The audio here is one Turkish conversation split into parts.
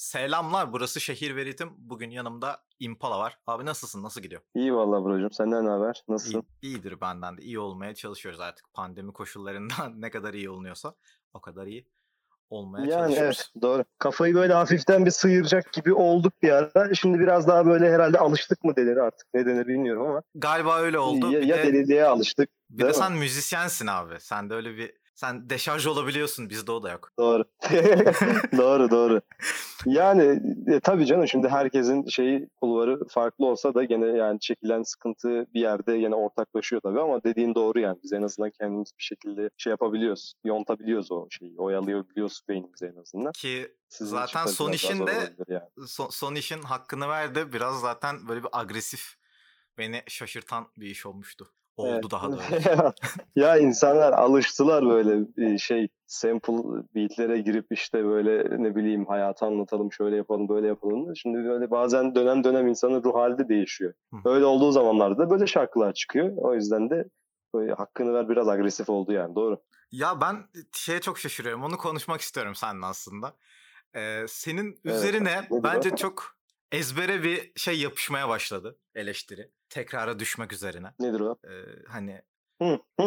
Selamlar burası Şehir Veritim. Bugün yanımda Impala var. Abi nasılsın? Nasıl gidiyor? İyi vallahi brocum. Senden ne haber? Nasılsın? İyi, iyidir benden de. İyi olmaya çalışıyoruz artık. Pandemi koşullarında ne kadar iyi olunuyorsa o kadar iyi olmaya Yani çalışıyoruz. evet doğru. Kafayı böyle hafiften bir sıyıracak gibi olduk bir ara. Şimdi biraz daha böyle herhalde alıştık mı denir artık. Ne denir bilmiyorum ama. Galiba öyle oldu. Ya, bir ya de, deliliğe alıştık. bir de mi? sen müzisyensin abi. Sen de öyle bir sen deşarj olabiliyorsun. Bizde o da yok. Doğru. doğru doğru. Yani e, tabii canım şimdi herkesin şeyi kulvarı farklı olsa da gene yani çekilen sıkıntı bir yerde yine ortaklaşıyor tabii ama dediğin doğru yani. Biz en azından kendimiz bir şekilde şey yapabiliyoruz. Yontabiliyoruz o şeyi. Oyalıyoruz beynimizi en azından. Ki Sizin Zaten son işin de- yani. son, son işin hakkını verdi. Biraz zaten böyle bir agresif beni şaşırtan bir iş olmuştu. Oldu Evet. daha doğrusu. ya insanlar alıştılar böyle bir şey sample beatlere girip işte böyle ne bileyim hayatı anlatalım şöyle yapalım böyle yapalım. Şimdi böyle bazen dönem dönem insanın ruh hali de değişiyor. Hı. Öyle olduğu zamanlarda da böyle şarkılar çıkıyor. O yüzden de böyle hakkını ver biraz agresif oldu yani doğru. Ya ben şeye çok şaşırıyorum. Onu konuşmak istiyorum seninle aslında. Ee, senin Evet. üzerine o? bence çok ezbere bir şey yapışmaya başladı eleştiri. Tekrara düşmek üzerine. Nedir o? Ee, hani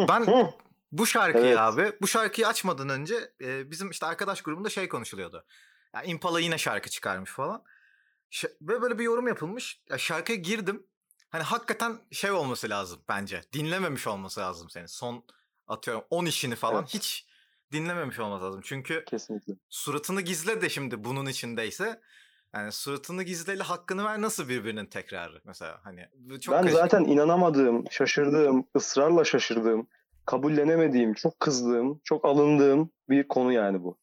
Ben- bu şarkıyı Evet. abi, bu şarkıyı açmadan önce e, bizim işte arkadaş grubunda şey konuşuluyordu. Ya Impala yine şarkı çıkarmış falan. Ş- ve böyle bir yorum yapılmış. Ya şarkıya girdim. Hani hakikaten şey olması lazım bence. Dinlememiş olması lazım senin. Son atıyorum 10 işini falan Evet. hiç dinlememiş olması lazım. Çünkü Kesinlikle. suratını gizle de şimdi bunun içindeyse yani suratını gizleyle hakkını ver nasıl birbirinin tekrarı mesela hani çok ben karışık. zaten inanamadığım, şaşırdığım, ısrarla şaşırdığım, kabullenemediğim, çok kızdığım, çok alındığım bir konu yani bu.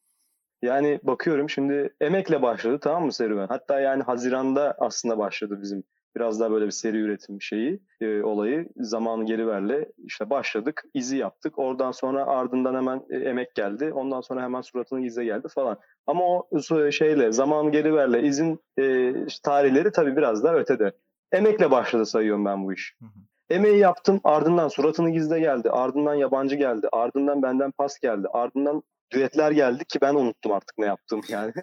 Yani bakıyorum şimdi emekle başladı tamam mı serüven? Hatta yani Haziran'da aslında başladı bizim biraz daha böyle bir seri üretim şeyi, e, olayı. Zamanı geri verle işte başladık, izi yaptık. Oradan sonra ardından hemen e, emek geldi. Ondan sonra hemen suratını izle geldi falan. Ama o şeyle, zamanı geri verle, izin e, tarihleri tabii biraz daha ötede. Emekle başladı sayıyorum ben bu iş. Hı hı. Emeği yaptım ardından suratını gizle geldi. Ardından yabancı geldi. Ardından benden pas geldi. Ardından düetler geldi ki ben unuttum artık ne yaptım yani.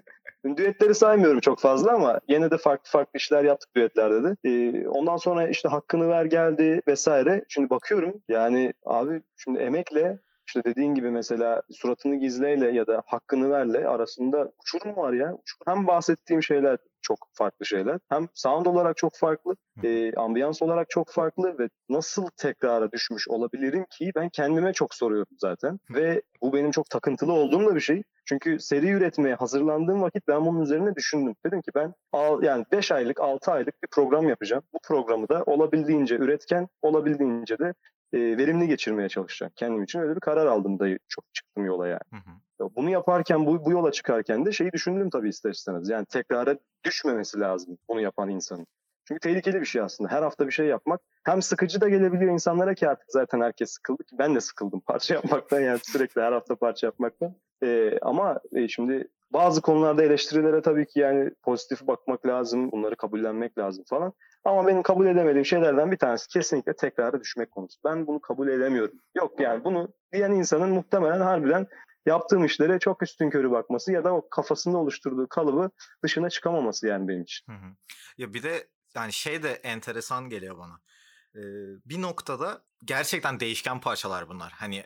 Düetleri saymıyorum çok fazla ama yine de farklı farklı işler yaptık düetlerde de. Ee, ondan sonra işte hakkını ver geldi vesaire. Şimdi bakıyorum yani abi şimdi emekle işte dediğin gibi mesela suratını gizleyle ya da hakkını verle arasında uçurum var ya. Uçurum. Hem bahsettiğim şeyler çok farklı şeyler. Hem sound olarak çok farklı e, ambiyans olarak çok farklı ve nasıl tekrara düşmüş olabilirim ki ben kendime çok soruyorum zaten. Ve bu benim çok takıntılı olduğum da bir şey. Çünkü seri üretmeye hazırlandığım vakit ben bunun üzerine düşündüm. Dedim ki ben al, yani 5 aylık 6 aylık bir program yapacağım. Bu programı da olabildiğince üretken olabildiğince de e, verimli geçirmeye çalışacağım. Kendim için öyle bir karar aldım da çok çıktım yola yani. Hı hı. Bunu yaparken, bu, bu yola çıkarken de şeyi düşündüm tabii ister istemez. Yani tekrara düşmemesi lazım bunu yapan insanın. Çünkü tehlikeli bir şey aslında. Her hafta bir şey yapmak hem sıkıcı da gelebiliyor insanlara ki artık zaten herkes sıkıldı ki ben de sıkıldım parça yapmaktan yani sürekli her hafta parça yapmaktan. Ee, ama e, şimdi bazı konularda eleştirilere tabii ki yani pozitif bakmak lazım, bunları kabullenmek lazım falan. Ama benim kabul edemediğim şeylerden bir tanesi kesinlikle tekrara düşmek konusu. Ben bunu kabul edemiyorum. Yok yani bunu diyen insanın muhtemelen harbiden yaptığım işlere çok üstün körü bakması ya da o kafasında oluşturduğu kalıbı dışına çıkamaması yani benim için. Hı hı. Ya bir de yani şey de enteresan geliyor bana. Ee, bir noktada gerçekten değişken parçalar bunlar. Hani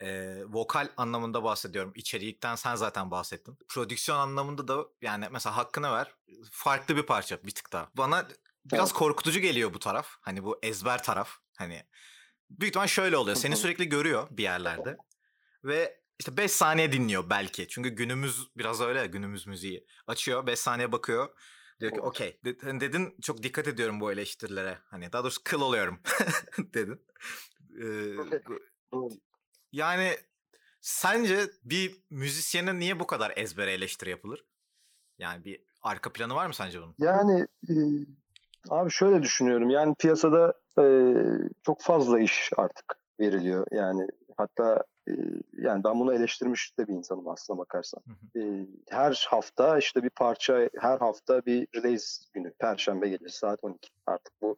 e, vokal anlamında bahsediyorum. İçerikten sen zaten bahsettin. Prodüksiyon anlamında da yani mesela hakkını ver. Farklı bir parça bir tık daha. Bana biraz Evet. korkutucu geliyor bu taraf. Hani bu ezber taraf. Hani büyük ihtimal şöyle oluyor. Seni sürekli görüyor bir yerlerde. Ve işte 5 saniye dinliyor belki. Çünkü günümüz biraz öyle günümüz müziği. Açıyor 5 saniye bakıyor. Diyor ki okey. De- hani dedin çok dikkat ediyorum bu eleştirilere. Hani daha doğrusu kıl oluyorum dedin. Ee, yani sence bir müzisyene niye bu kadar ezbere eleştiri yapılır? Yani bir arka planı var mı sence bunun? Yani e, abi şöyle düşünüyorum. Yani piyasada e, çok fazla iş artık veriliyor. Yani hatta e, yani ben bunu eleştirmiş de bir insanım aslına bakarsan. Hı E, her hafta işte bir parça, her hafta bir release günü. Perşembe gecesi saat 12. Artık bu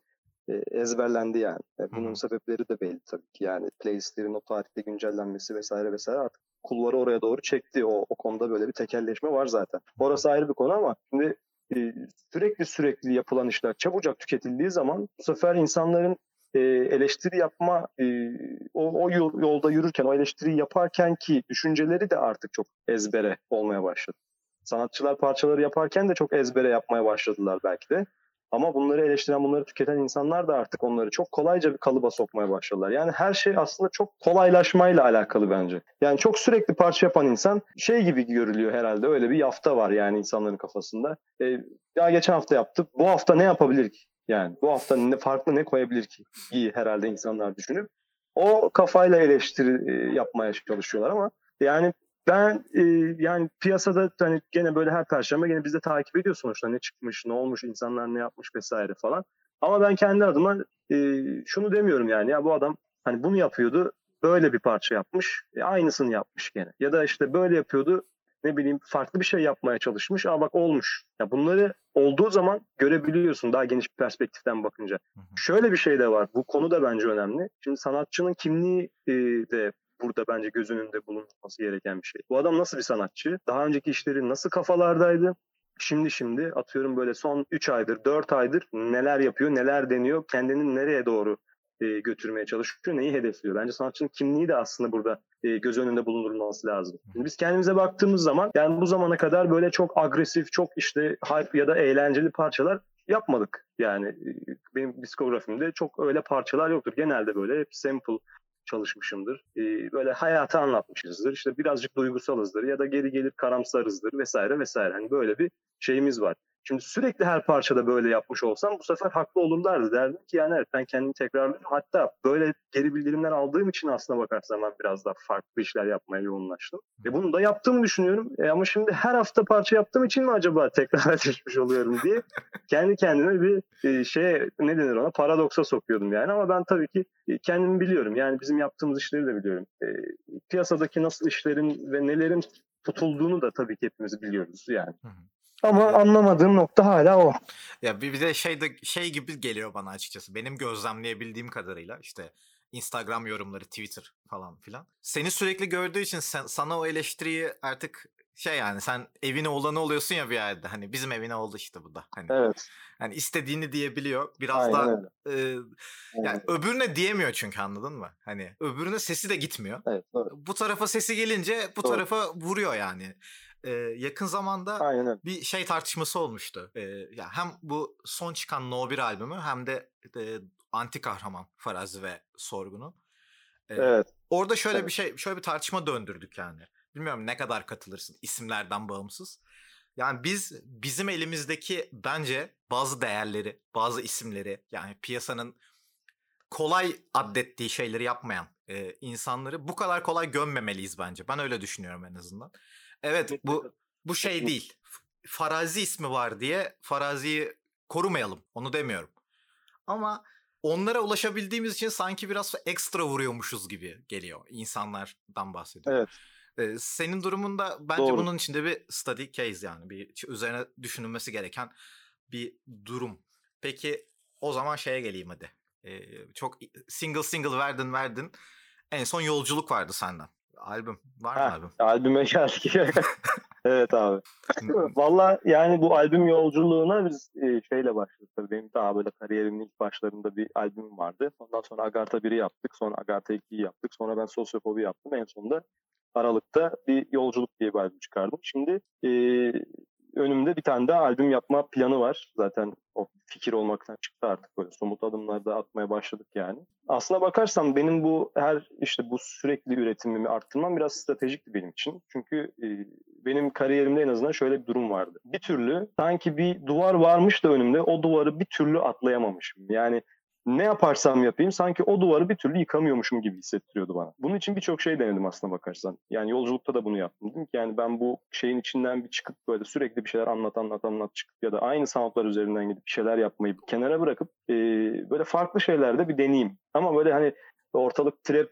e, ezberlendi yani. E, bunun hı. sebepleri de belli tabii ki. Yani playlistlerin o tarihte güncellenmesi vesaire vesaire artık kulvarı oraya doğru çekti. O, o konuda böyle bir tekelleşme var zaten. Orası ayrı bir konu ama şimdi e, sürekli sürekli yapılan işler çabucak tüketildiği zaman bu sefer insanların e, eleştiri yapma e, o, o yolda yürürken o eleştiriyi yaparken ki düşünceleri de artık çok ezbere olmaya başladı. Sanatçılar parçaları yaparken de çok ezbere yapmaya başladılar belki de. Ama bunları eleştiren, bunları tüketen insanlar da artık onları çok kolayca bir kalıba sokmaya başladılar. Yani her şey aslında çok kolaylaşmayla alakalı bence. Yani çok sürekli parça yapan insan şey gibi görülüyor herhalde. Öyle bir yafta var yani insanların kafasında. E, ya geçen hafta yaptık. Bu hafta ne yapabilir ki? Yani bu hafta ne, farklı ne koyabilir ki? İyi herhalde insanlar düşünüp o kafayla eleştiri e, yapmaya çalışıyorlar ama yani ben e, yani piyasada hani gene böyle her perşembe gene biz takip ediyor sonuçta ne çıkmış, ne olmuş, insanlar ne yapmış vesaire falan. Ama ben kendi adıma e, şunu demiyorum yani ya bu adam hani bunu yapıyordu böyle bir parça yapmış aynısını yapmış gene. Ya da işte böyle yapıyordu ne bileyim farklı bir şey yapmaya çalışmış. Aa bak olmuş. Ya bunları olduğu zaman görebiliyorsun daha geniş bir perspektiften bakınca. Hı hı. Şöyle bir şey de var. Bu konu da bence önemli. Şimdi sanatçının kimliği e, de burada bence göz önünde bulunması gereken bir şey. Bu adam nasıl bir sanatçı? Daha önceki işleri nasıl kafalardaydı? Şimdi şimdi atıyorum böyle son 3 aydır, 4 aydır neler yapıyor, neler deniyor, kendini nereye doğru e, götürmeye çalışıyor, neyi hedefliyor? Bence sanatçının kimliği de aslında burada e, göz önünde bulundurulması lazım. Şimdi biz kendimize baktığımız zaman yani bu zamana kadar böyle çok agresif, çok işte hype ya da eğlenceli parçalar yapmadık. Yani e, benim diskografimde çok öyle parçalar yoktur. Genelde böyle hep sample çalışmışımdır. E, böyle hayatı anlatmışızdır. İşte birazcık duygusalızdır ya da geri gelir karamsarızdır vesaire vesaire. Hani böyle bir şeyimiz var. Şimdi sürekli her parçada böyle yapmış olsam bu sefer haklı olurlardı. Derdim ki yani evet ben kendimi tekrarlıyorum. Hatta böyle geri bildirimler aldığım için aslına bakarsam ben biraz daha farklı işler yapmaya yoğunlaştım. E bunu da yaptığımı düşünüyorum. E ama şimdi her hafta parça yaptığım için mi acaba tekrar düşmüş oluyorum diye kendi kendime bir şey ne denir ona paradoksa sokuyordum yani. Ama ben tabii ki e, kendimi biliyorum. Yani bizim yaptığımız işleri de biliyorum. E, piyasadaki nasıl işlerin ve nelerin tutulduğunu da tabii ki hepimiz biliyoruz yani. Hı hı. Ama anlamadığım nokta hala o. Ya bir, bir de şey de şey gibi geliyor bana açıkçası. Benim gözlemleyebildiğim kadarıyla işte Instagram yorumları, Twitter falan filan. Seni sürekli gördüğü için sen, sana o eleştiriyi artık şey yani sen evine olanı oluyorsun ya bir yerde. Hani bizim evine oldu işte bu da. Hani, evet. Hani istediğini diyebiliyor. Biraz da e, yani öbürüne diyemiyor çünkü anladın mı? Hani öbürüne sesi de gitmiyor. Evet, doğru. Bu tarafa sesi gelince bu doğru. tarafa vuruyor yani e, yakın zamanda Aynen. bir şey tartışması olmuştu. E, ya hem bu son çıkan No 1 albümü hem de e, anti kahraman Farazi ve Sorgun'un. E, evet. Orada şöyle evet. bir şey, şöyle bir tartışma döndürdük yani. Bilmiyorum ne kadar katılırsın isimlerden bağımsız. Yani biz bizim elimizdeki bence bazı değerleri, bazı isimleri yani piyasanın kolay addettiği şeyleri yapmayan e, insanları bu kadar kolay gömmemeliyiz bence. Ben öyle düşünüyorum en azından. Evet bu bu şey değil. Farazi ismi var diye Farazi'yi korumayalım. Onu demiyorum. Ama onlara ulaşabildiğimiz için sanki biraz ekstra vuruyormuşuz gibi geliyor. insanlardan bahsediyorum. Evet. Ee, senin durumunda bence Doğru. bunun içinde bir study case yani bir üzerine düşünülmesi gereken bir durum. Peki o zaman şeye geleyim hadi. Ee, çok single single verdin verdin. En son yolculuk vardı senden. Albüm. Var mı albüm? Albüme geldik. evet abi. Valla yani bu albüm yolculuğuna biz e, şeyle başladık. Tabii benim daha böyle kariyerimin ilk başlarında bir albüm vardı. Ondan sonra Agartha 1'i yaptık. Sonra Agartha 2'yi yaptık. Sonra ben Sosyofobi yaptım. En sonunda Aralık'ta bir yolculuk diye bir albüm çıkardım. Şimdi e, önümde bir tane daha albüm yapma planı var. Zaten o fikir olmaktan çıktı artık böyle somut adımlar da atmaya başladık yani. Aslına bakarsam benim bu her işte bu sürekli üretimimi arttırmam biraz stratejikti benim için. Çünkü e, benim kariyerimde en azından şöyle bir durum vardı. Bir türlü sanki bir duvar varmış da önümde o duvarı bir türlü atlayamamışım. Yani ne yaparsam yapayım sanki o duvarı bir türlü yıkamıyormuşum gibi hissettiriyordu bana. Bunun için birçok şey denedim aslına bakarsan. Yani yolculukta da bunu yaptım. Dedim ki yani ben bu şeyin içinden bir çıkıp böyle sürekli bir şeyler anlat anlat anlat çıkıp ya da aynı soundlar üzerinden gidip bir şeyler yapmayı kenara bırakıp e, böyle farklı şeylerde bir deneyeyim. Ama böyle hani ortalık trap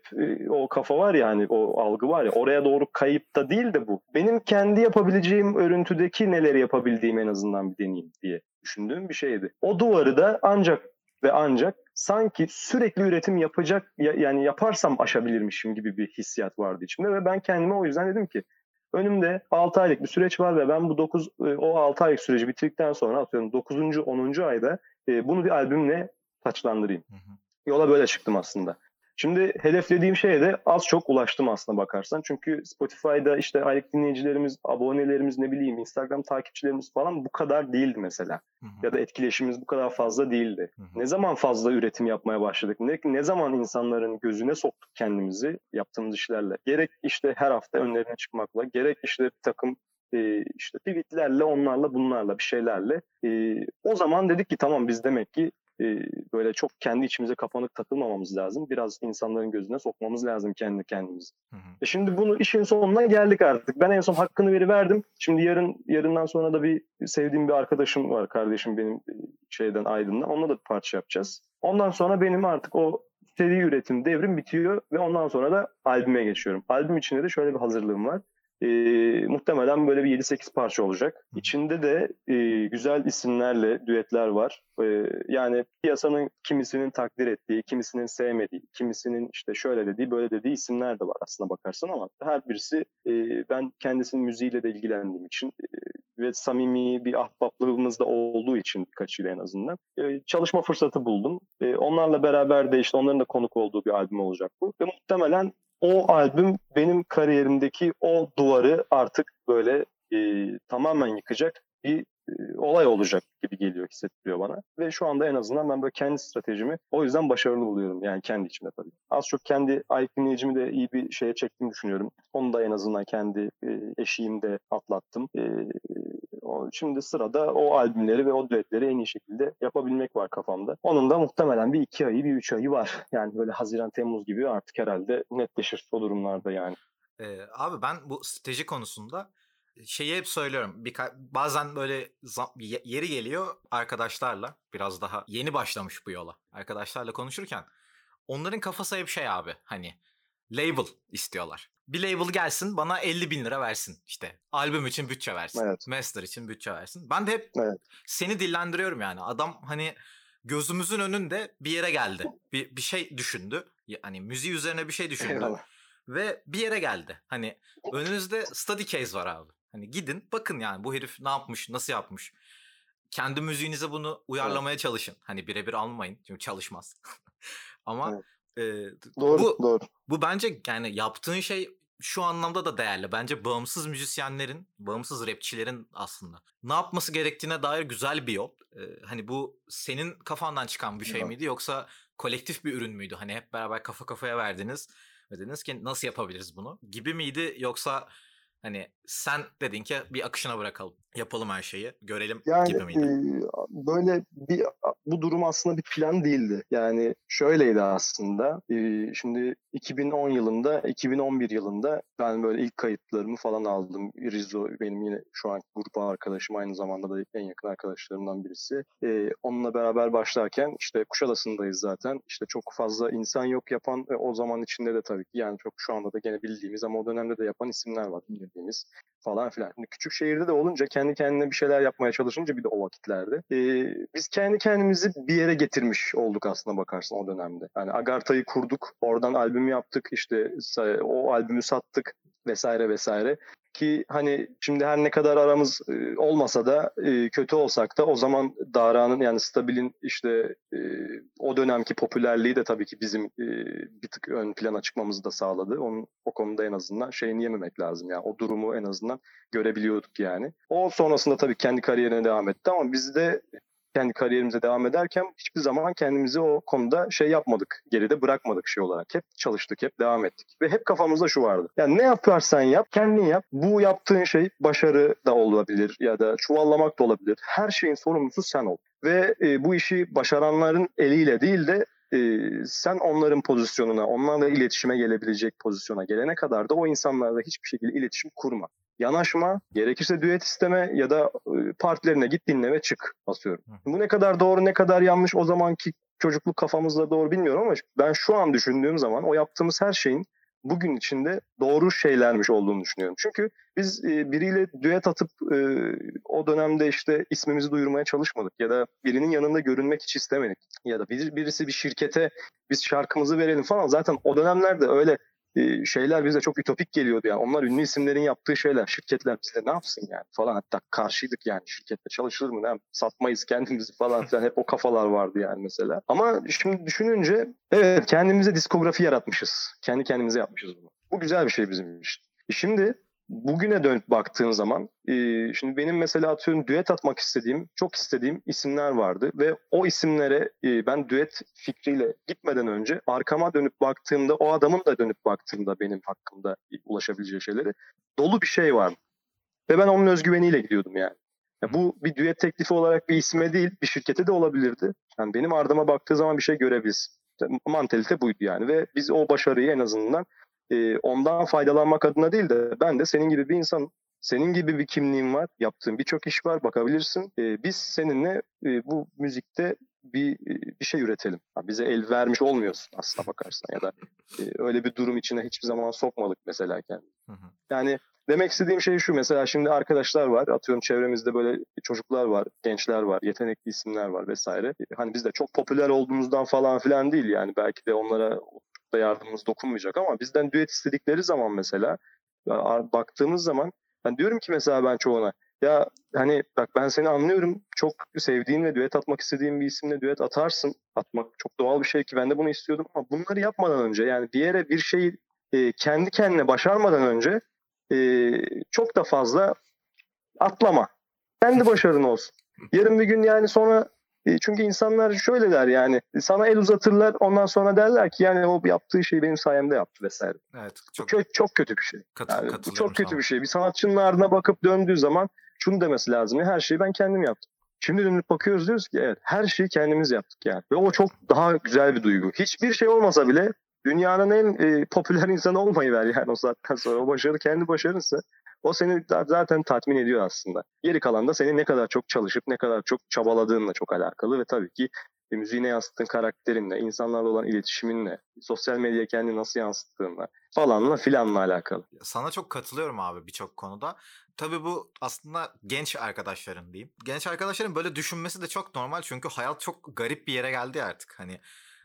o kafa var ya hani o algı var ya oraya doğru kayıp da değil de bu. Benim kendi yapabileceğim örüntüdeki neleri yapabildiğim en azından bir deneyeyim diye düşündüğüm bir şeydi. O duvarı da ancak ve ancak sanki sürekli üretim yapacak yani yaparsam aşabilirmişim gibi bir hissiyat vardı içimde ve ben kendime o yüzden dedim ki önümde 6 aylık bir süreç var ve ben bu 9 e, o 6 aylık süreci bitirdikten sonra atıyorum 9. 10. ayda e, bunu bir albümle taçlandırayım. Hı hı. Yola böyle çıktım aslında. Şimdi hedeflediğim şeye de az çok ulaştım aslında bakarsan. Çünkü Spotify'da işte aylık dinleyicilerimiz, abonelerimiz ne bileyim Instagram takipçilerimiz falan bu kadar değildi mesela. Hı hı. Ya da etkileşimimiz bu kadar fazla değildi. Hı hı. Ne zaman fazla üretim yapmaya başladık? Ne, ne zaman insanların gözüne soktuk kendimizi yaptığımız işlerle? Gerek işte her hafta önlerine çıkmakla, gerek işte bir takım e, işte tweetlerle, onlarla, bunlarla, bir şeylerle. E, o zaman dedik ki tamam biz demek ki böyle çok kendi içimize kapanık takılmamamız lazım. Biraz insanların gözüne sokmamız lazım kendi kendimizi. Hı hı. E şimdi bunu işin sonuna geldik artık. Ben en son hakkını veri verdim. Şimdi yarın yarından sonra da bir sevdiğim bir arkadaşım var kardeşim benim şeyden Aydın'dan. Onunla da bir parça yapacağız. Ondan sonra benim artık o seri üretim devrim bitiyor ve ondan sonra da albüme geçiyorum. Albüm içinde de şöyle bir hazırlığım var. E, muhtemelen böyle bir 7-8 parça olacak. İçinde de e, güzel isimlerle düetler var. E, yani piyasanın kimisinin takdir ettiği, kimisinin sevmediği, kimisinin işte şöyle dediği, böyle dediği isimler de var aslında bakarsan ama her birisi e, ben kendisinin müziğiyle de ilgilendiğim için e, ve samimi bir ahbaplığımız da olduğu için birkaçıyla en azından e, çalışma fırsatı buldum. E, onlarla beraber de işte onların da konuk olduğu bir albüm olacak bu. Ve muhtemelen o albüm benim kariyerimdeki o duvarı artık böyle e, tamamen yıkacak bir olay olacak gibi geliyor, hissettiriyor bana. Ve şu anda en azından ben böyle kendi stratejimi o yüzden başarılı buluyorum. Yani kendi içimde tabii. Az çok kendi ayık de iyi bir şeye çektiğimi düşünüyorum. Onu da en azından kendi e, eşiğimde atlattım. E, Şimdi sırada o albümleri ve o düetleri en iyi şekilde yapabilmek var kafamda. Onun da muhtemelen bir iki ayı, bir üç ayı var. Yani böyle Haziran, Temmuz gibi artık herhalde netleşir o durumlarda yani. Ee, abi ben bu strateji konusunda şeyi hep söylüyorum. Birka- bazen böyle yeri geliyor arkadaşlarla biraz daha yeni başlamış bu yola. Arkadaşlarla konuşurken onların kafası hep şey abi hani label istiyorlar bir label gelsin bana 50 bin lira versin işte. Albüm için bütçe versin. Evet. Master için bütçe versin. Ben de hep evet. seni dillendiriyorum yani. Adam hani gözümüzün önünde bir yere geldi. Bir, bir şey düşündü. Hani müziği üzerine bir şey düşündü. Eyvallah. Ve bir yere geldi. Hani önünüzde study case var abi. Hani gidin bakın yani bu herif ne yapmış, nasıl yapmış. Kendi müziğinize bunu uyarlamaya evet. çalışın. Hani birebir almayın çünkü çalışmaz. Ama evet. E, doğru, bu, doğru. Bu bence yani yaptığın şey şu anlamda da değerli. Bence bağımsız müzisyenlerin, bağımsız rapçilerin aslında ne yapması gerektiğine dair güzel bir yol. Ee, hani bu senin kafandan çıkan bir şey evet. miydi yoksa kolektif bir ürün müydü? Hani hep beraber kafa kafaya verdiniz ve dediniz ki nasıl yapabiliriz bunu gibi miydi yoksa Hani sen dedin ki bir akışına bırakalım. Yapalım her şeyi. Görelim yani, gibi miydi? E, böyle bir bu durum aslında bir plan değildi. Yani şöyleydi aslında. E, şimdi 2010 yılında, 2011 yılında ben böyle ilk kayıtlarımı falan aldım. Rizzo benim yine şu an grup arkadaşım aynı zamanda da en yakın arkadaşlarımdan birisi. E, onunla beraber başlarken işte Kuşadası'ndayız zaten. İşte çok fazla insan yok yapan ve o zaman içinde de tabii ki yani çok şu anda da gene bildiğimiz ama o dönemde de yapan isimler var bildiğimiz falan filan. Şimdi küçük şehirde de olunca kendi kendine bir şeyler yapmaya çalışınca bir de o vakitlerde e, biz kendi kendimizi bir yere getirmiş olduk aslında bakarsın o dönemde. Yani Agarta'yı kurduk, oradan albüm yaptık, işte o albümü sattık vesaire vesaire ki hani şimdi her ne kadar aramız e, olmasa da e, kötü olsak da o zaman Dara'nın yani Stabil'in işte e, o dönemki popülerliği de tabii ki bizim bir tık ön plana çıkmamızı da sağladı. Onun o konuda en azından şeyini yememek lazım yani o durumu en azından görebiliyorduk yani. O sonrasında tabii kendi kariyerine devam etti ama biz de kendi kariyerimize devam ederken hiçbir zaman kendimizi o konuda şey yapmadık. Geride bırakmadık şey olarak. Hep çalıştık, hep devam ettik. Ve hep kafamızda şu vardı. Yani ne yaparsan yap, kendin yap. Bu yaptığın şey başarı da olabilir ya da çuvallamak da olabilir. Her şeyin sorumlusu sen ol. Ve e, bu işi başaranların eliyle değil de e, sen onların pozisyonuna, onlarla iletişime gelebilecek pozisyona gelene kadar da o insanlarla hiçbir şekilde iletişim kurma yanaşma, gerekirse düet isteme ya da partilerine git dinle ve çık basıyorum. Bu ne kadar doğru ne kadar yanlış o zamanki çocukluk kafamızda doğru bilmiyorum ama ben şu an düşündüğüm zaman o yaptığımız her şeyin bugün içinde doğru şeylermiş olduğunu düşünüyorum. Çünkü biz e, biriyle düet atıp e, o dönemde işte ismimizi duyurmaya çalışmadık ya da birinin yanında görünmek hiç istemedik. Ya da bir, birisi bir şirkete biz şarkımızı verelim falan. Zaten o dönemlerde öyle şeyler bize çok ütopik geliyordu yani. Onlar ünlü isimlerin yaptığı şeyler. Şirketler bizle ne yapsın yani falan. Hatta karşıydık yani şirkette çalışılır mı? Ne? Satmayız kendimizi falan filan. Hep o kafalar vardı yani mesela. Ama şimdi düşününce evet kendimize diskografi yaratmışız. Kendi kendimize yapmışız bunu. Bu güzel bir şey bizim için. E şimdi bugüne dönüp baktığın zaman e, şimdi benim mesela atıyorum düet atmak istediğim, çok istediğim isimler vardı ve o isimlere e, ben düet fikriyle gitmeden önce arkama dönüp baktığımda o adamın da dönüp baktığımda benim hakkımda ulaşabileceği şeyleri dolu bir şey var. Ve ben onun özgüveniyle gidiyordum yani. Ya bu bir düet teklifi olarak bir isme değil, bir şirkete de olabilirdi. Yani benim ardıma baktığı zaman bir şey görebiliriz. Mantalite buydu yani ve biz o başarıyı en azından e, ondan faydalanmak adına değil de ben de senin gibi bir insan, senin gibi bir kimliğin var, yaptığın birçok iş var, bakabilirsin. E, biz seninle e, bu müzikte bir bir şey üretelim. Ha, bize el vermiş olmuyorsun aslına bakarsan ya da e, öyle bir durum içine hiçbir zaman sokmadık mesela kendini. Yani demek istediğim şey şu mesela şimdi arkadaşlar var atıyorum çevremizde böyle çocuklar var, gençler var, yetenekli isimler var vesaire. Hani biz de çok popüler olduğumuzdan falan filan değil yani belki de onlara da yardımımız dokunmayacak ama bizden düet istedikleri zaman mesela baktığımız zaman ben diyorum ki mesela ben çoğuna ya hani bak ben seni anlıyorum çok sevdiğin ve düet atmak istediğin bir isimle düet atarsın. Atmak çok doğal bir şey ki ben de bunu istiyordum. Ama bunları yapmadan önce yani bir yere bir şeyi e, kendi kendine başarmadan önce e, çok da fazla atlama. Kendi başarın olsun. Yarın bir gün yani sonra çünkü insanlar şöyle der yani sana el uzatırlar ondan sonra derler ki yani o yaptığı şeyi benim sayemde yaptı vesaire. Evet. Çok, çok, çok kötü bir şey. Katıl, yani, bu çok kötü sana. bir şey. Bir sanatçının ardına bakıp döndüğü zaman şunu demesi lazım. Her şeyi ben kendim yaptım. Şimdi dönüp bakıyoruz diyoruz ki evet her şeyi kendimiz yaptık yani. Ve o çok daha güzel bir duygu. Hiçbir şey olmasa bile dünyanın en e, popüler insanı olmayı ver yani o saatten sonra. O başarı kendi başarınsa o seni zaten tatmin ediyor aslında. Geri kalan da senin ne kadar çok çalışıp ne kadar çok çabaladığınla çok alakalı ve tabii ki müziğine yansıttığın karakterinle, insanlarla olan iletişiminle, sosyal medyaya kendini nasıl yansıttığınla falanla filanla alakalı. Sana çok katılıyorum abi birçok konuda. Tabii bu aslında genç arkadaşların diyeyim. Genç arkadaşların böyle düşünmesi de çok normal çünkü hayat çok garip bir yere geldi artık. Hani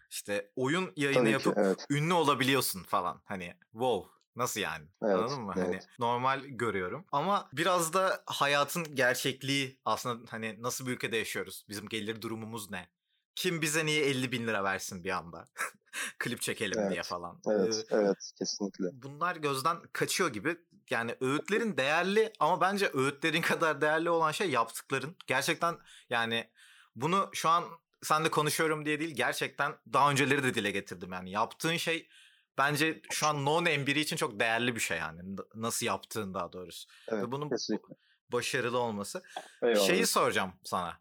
işte oyun yayını Tabii yapıp ki, evet. ünlü olabiliyorsun falan. Hani wow Nasıl yani? Evet, Anladın mı? Hani evet. Hani normal görüyorum. Ama biraz da hayatın gerçekliği aslında hani nasıl bir ülkede yaşıyoruz? Bizim gelir durumumuz ne? Kim bize niye 50 bin lira versin bir anda? Klip çekelim evet, diye falan. Evet, ee, evet kesinlikle. Bunlar gözden kaçıyor gibi. Yani öğütlerin değerli ama bence öğütlerin kadar değerli olan şey yaptıkların. Gerçekten yani bunu şu an sen de konuşuyorum diye değil gerçekten daha önceleri de dile getirdim yani. Yaptığın şey bence şu an no name biri için çok değerli bir şey yani. Nasıl yaptığın daha doğrusu. Evet, Ve bunun kesinlikle. başarılı olması. Eyvallah. Şeyi soracağım sana.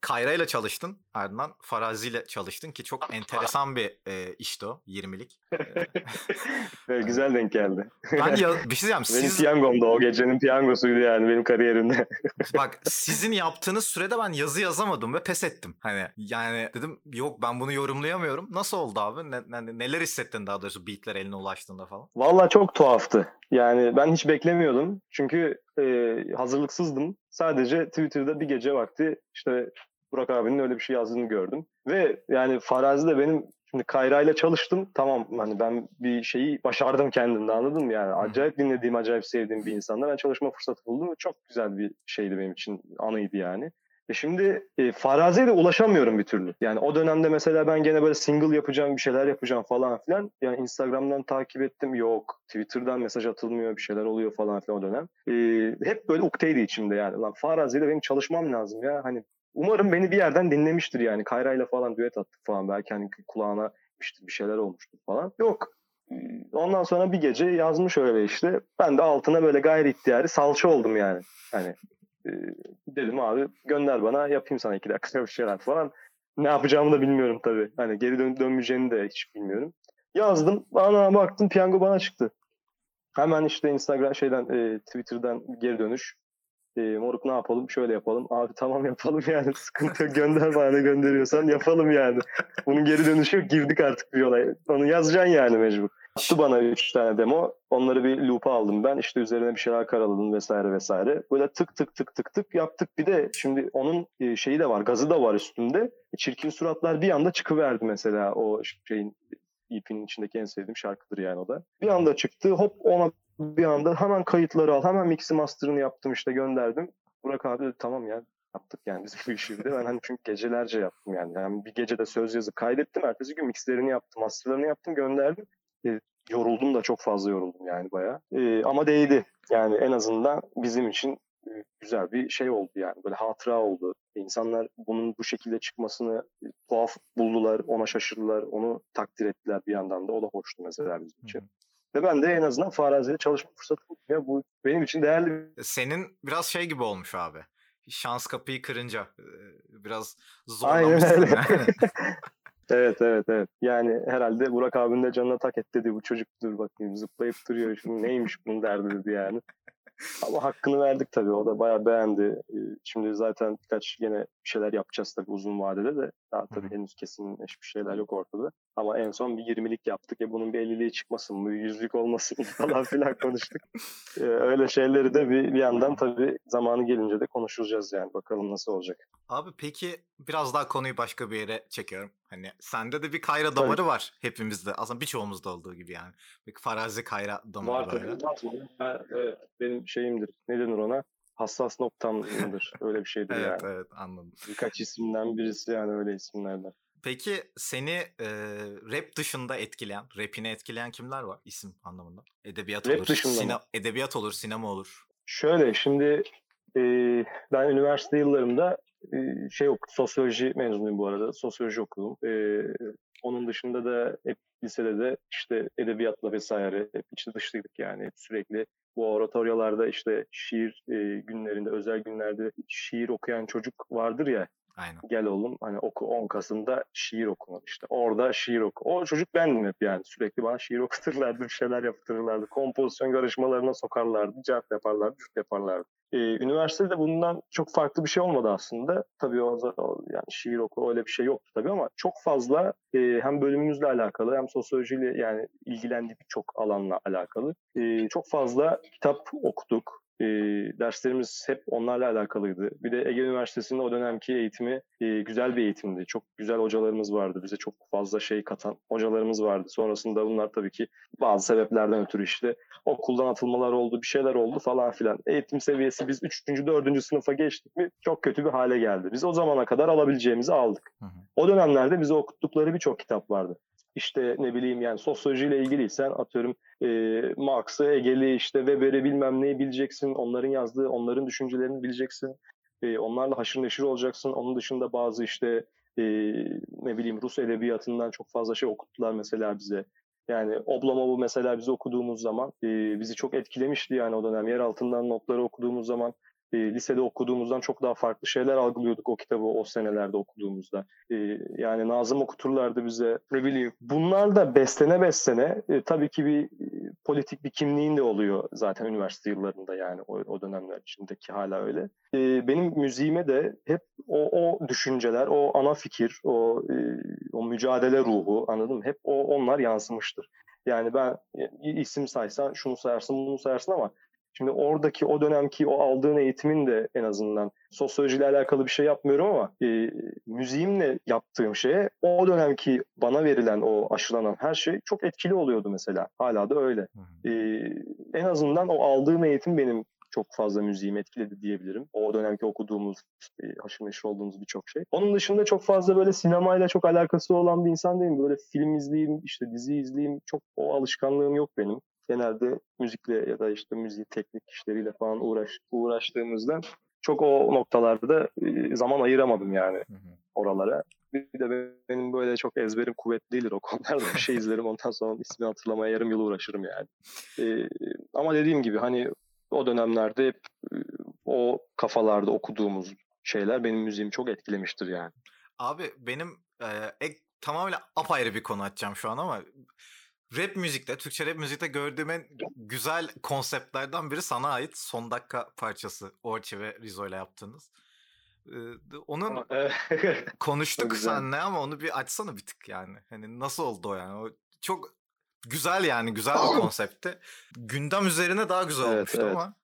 Kayra ile çalıştın. Ardından Farazi ile çalıştın ki çok enteresan bir e, işti o 20'lik. evet, güzel denk geldi. Ben ya, bir şey diyeceğim. Benim siz... piyangomda o gecenin piyangosuydu yani benim kariyerimde. Bak sizin yaptığınız sürede ben yazı yazamadım ve pes ettim. Hani yani dedim yok ben bunu yorumlayamıyorum. Nasıl oldu abi? Ne, ne, neler hissettin daha doğrusu beatler eline ulaştığında falan? Valla çok tuhaftı. Yani ben hiç beklemiyordum. Çünkü e, hazırlıksızdım. Sadece Twitter'da bir gece vakti işte Burak abinin öyle bir şey yazdığını gördüm. Ve yani Farazi de benim şimdi Kayra ile çalıştım. Tamam hani ben bir şeyi başardım kendimde anladın mı? Yani acayip dinlediğim, acayip sevdiğim bir insanla ben çalışma fırsatı buldum. Çok güzel bir şeydi benim için, anıydı yani. E şimdi e, Farazi'ye de ulaşamıyorum bir türlü. Yani o dönemde mesela ben gene böyle single yapacağım, bir şeyler yapacağım falan filan. Yani Instagram'dan takip ettim. Yok. Twitter'dan mesaj atılmıyor, bir şeyler oluyor falan filan o dönem. E, hep böyle ukteydi içimde yani. Lan Farazi'yle benim çalışmam lazım ya. Hani umarım beni bir yerden dinlemiştir yani. Kayra'yla falan düet attık falan. Belki hani kulağına işte bir şeyler olmuştur falan. Yok. Ondan sonra bir gece yazmış öyle işte. Ben de altına böyle gayri ihtiyari salça oldum yani. Hani e, dedim abi gönder bana yapayım sana iki dakika bir şeyler falan. Ne yapacağımı da bilmiyorum tabii. Hani geri dön dönmeyeceğini de hiç bilmiyorum. Yazdım. Bana baktım piyango bana çıktı. Hemen işte Instagram şeyden e, Twitter'dan geri dönüş e, moruk ne yapalım şöyle yapalım. Abi tamam yapalım yani sıkıntı yok gönder bana ne gönderiyorsan yapalım yani. Bunun geri dönüşü yok girdik artık bir olay. Onu yazacaksın yani mecbur. Attı bana 3 tane demo. Onları bir loop'a aldım ben. İşte üzerine bir şeyler karaladım vesaire vesaire. Böyle tık tık tık tık tık yaptık. Bir de şimdi onun e, şeyi de var, gazı da var üstünde. Çirkin suratlar bir anda çıkıverdi mesela o şeyin EP'nin içindeki en sevdiğim şarkıdır yani o da. Bir anda çıktı hop ona bir anda hemen kayıtları al hemen mix'i master'ını yaptım işte gönderdim. Burak abi dedi tamam ya yaptık yani biz bu işi de ben hani çünkü gecelerce yaptım yani. yani bir gecede söz yazıp kaydettim ertesi gün mixlerini yaptım masterlarını yaptım gönderdim. E, yoruldum da çok fazla yoruldum yani bayağı. E, ama değdi yani en azından bizim için güzel bir şey oldu yani böyle hatıra oldu. İnsanlar bunun bu şekilde çıkmasını tuhaf buldular, ona şaşırdılar, onu takdir ettiler bir yandan da. O da hoştu mesela bizim için. Ve ben de en azından Farazi'de çalışma fırsatı. Ya bu benim için değerli bir... Senin biraz şey gibi olmuş abi. Şans kapıyı kırınca biraz zorlamışsın. Aynen öyle. evet evet evet. Yani herhalde Burak abinin de canına tak et dedi. Bu çocuk dur bakayım zıplayıp duruyor. Şimdi neymiş bunun derdi dedi yani. Ama hakkını verdik tabii. O da bayağı beğendi. Şimdi zaten birkaç yine bir şeyler yapacağız tabii uzun vadede de. Daha tabii henüz kesinleşmiş şeyler yok ortada. Ama en son bir 20'lik yaptık. ya bunun bir 50'liği çıkmasın, bir yüzlük olmasın falan filan konuştuk. Öyle şeyleri de bir, bir yandan tabii zamanı gelince de konuşacağız yani. Bakalım nasıl olacak. Abi peki biraz daha konuyu başka bir yere çekiyorum. Hani sende de bir kayra damarı tabii. var hepimizde. Aslında birçoğumuzda olduğu gibi yani. Bir farazi kayra damarı var. Var tabii. Ben, evet, benim şeyimdir. Ne denir ona? Hassas noktamdır. Öyle bir şeydir evet, yani. Evet anladım. Birkaç isimden birisi yani öyle isimlerden. Peki seni e, rap dışında etkileyen, rapini etkileyen kimler var isim anlamında? Edebiyat rap olur, sine- edebiyat olur, sinema olur. Şöyle şimdi e, ben üniversite yıllarımda e, şey okudum, sosyoloji mezunuyum bu arada. Sosyoloji okudum. E, onun dışında da hep lisede de işte edebiyatla vesaire hep içli dışlıydık yani. Sürekli bu oratoryalarda işte şiir e, günlerinde, özel günlerde şiir okuyan çocuk vardır ya. Aynen. Gel oğlum hani oku 10 Kasım'da şiir okunur işte. Orada şiir oku. O çocuk bendim hep yani. Sürekli bana şiir okuturlardı, bir şeyler yaptırırlardı. Kompozisyon yarışmalarına sokarlardı, cevap yaparlardı, cüt yaparlardı. Ee, üniversitede bundan çok farklı bir şey olmadı aslında. Tabii o, o yani şiir oku öyle bir şey yoktu tabii ama çok fazla e, hem bölümümüzle alakalı hem sosyolojiyle yani ilgilendiği birçok alanla alakalı e, çok fazla kitap okuduk e, derslerimiz hep onlarla alakalıydı. Bir de Ege Üniversitesi'nin o dönemki eğitimi e, güzel bir eğitimdi. Çok güzel hocalarımız vardı. Bize çok fazla şey katan hocalarımız vardı. Sonrasında bunlar tabii ki bazı sebeplerden ötürü işte okuldan atılmalar oldu, bir şeyler oldu falan filan. Eğitim seviyesi biz 3. 4. sınıfa geçtik mi çok kötü bir hale geldi. Biz o zamana kadar alabileceğimizi aldık. Hı hı. O dönemlerde bize okuttukları birçok kitap vardı işte ne bileyim yani sosyolojiyle ilgiliysen atıyorum e, Marx'ı, Hegel'i işte Weber'i bilmem neyi bileceksin. Onların yazdığı, onların düşüncelerini bileceksin. E, onlarla haşır neşir olacaksın. Onun dışında bazı işte e, ne bileyim Rus edebiyatından çok fazla şey okuttular mesela bize. Yani Oblomov'u mesela biz okuduğumuz zaman e, bizi çok etkilemişti yani o dönem. Yer altından notları okuduğumuz zaman e, lisede okuduğumuzdan çok daha farklı şeyler algılıyorduk o kitabı o senelerde okuduğumuzda. E, yani Nazım okuturlardı bize ne bileyim. Bunlar da beslene beslene e, tabii ki bir e, politik bir kimliğin de oluyor zaten üniversite yıllarında yani o, o dönemler içindeki hala öyle. E, benim müziğime de hep o, o düşünceler, o ana fikir, o e, o mücadele ruhu anladın mı? Hep o onlar yansımıştır. Yani ben e, isim saysan şunu sayarsın bunu sayarsın ama Şimdi oradaki o dönemki o aldığın eğitimin de en azından sosyolojiyle alakalı bir şey yapmıyorum ama e, müziğimle yaptığım şeye o dönemki bana verilen o aşılanan her şey çok etkili oluyordu mesela. Hala da öyle. E, en azından o aldığım eğitim benim çok fazla müziğimi etkiledi diyebilirim. O dönemki okuduğumuz, e, haşır neşir olduğumuz birçok şey. Onun dışında çok fazla böyle sinemayla çok alakası olan bir insan değilim. Böyle film izleyeyim, işte dizi izleyeyim çok o alışkanlığım yok benim genelde müzikle ya da işte müzik teknik işleriyle falan uğraş, uğraştığımızda çok o noktalarda zaman ayıramadım yani oralara. Bir de benim böyle çok ezberim kuvvetli değildir o konularda. Bir şey izlerim ondan sonra ismini hatırlamaya yarım yıl uğraşırım yani. Ee, ama dediğim gibi hani o dönemlerde hep o kafalarda okuduğumuz şeyler benim müziğimi çok etkilemiştir yani. Abi benim e, ek, tamamıyla apayrı bir konu açacağım şu an ama Rap müzikte, Türkçe rap müzikte gördüğüm en güzel konseptlerden biri sana ait son dakika parçası Orçi ve Rizo ile yaptığınız. onun konuştuk senle ama onu bir açsana bir tık yani. Hani nasıl oldu o yani? O çok güzel yani güzel bir konseptti. Gündem üzerine daha güzel Evet, olmuştu evet. ama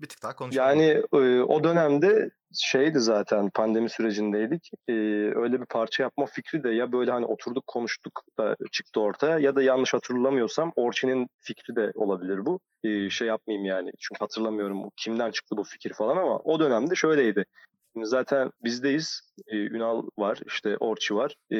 bir tık daha konuşalım. Yani e, o dönemde şeydi zaten pandemi sürecindeydik. E, öyle bir parça yapma fikri de ya böyle hani oturduk konuştuk da çıktı ortaya ya da yanlış hatırlamıyorsam Orçin'in fikri de olabilir bu. E, şey yapmayayım yani çünkü hatırlamıyorum kimden çıktı bu fikir falan ama o dönemde şöyleydi. Şimdi zaten bizdeyiz. E, Ünal var, işte Orçi var. E,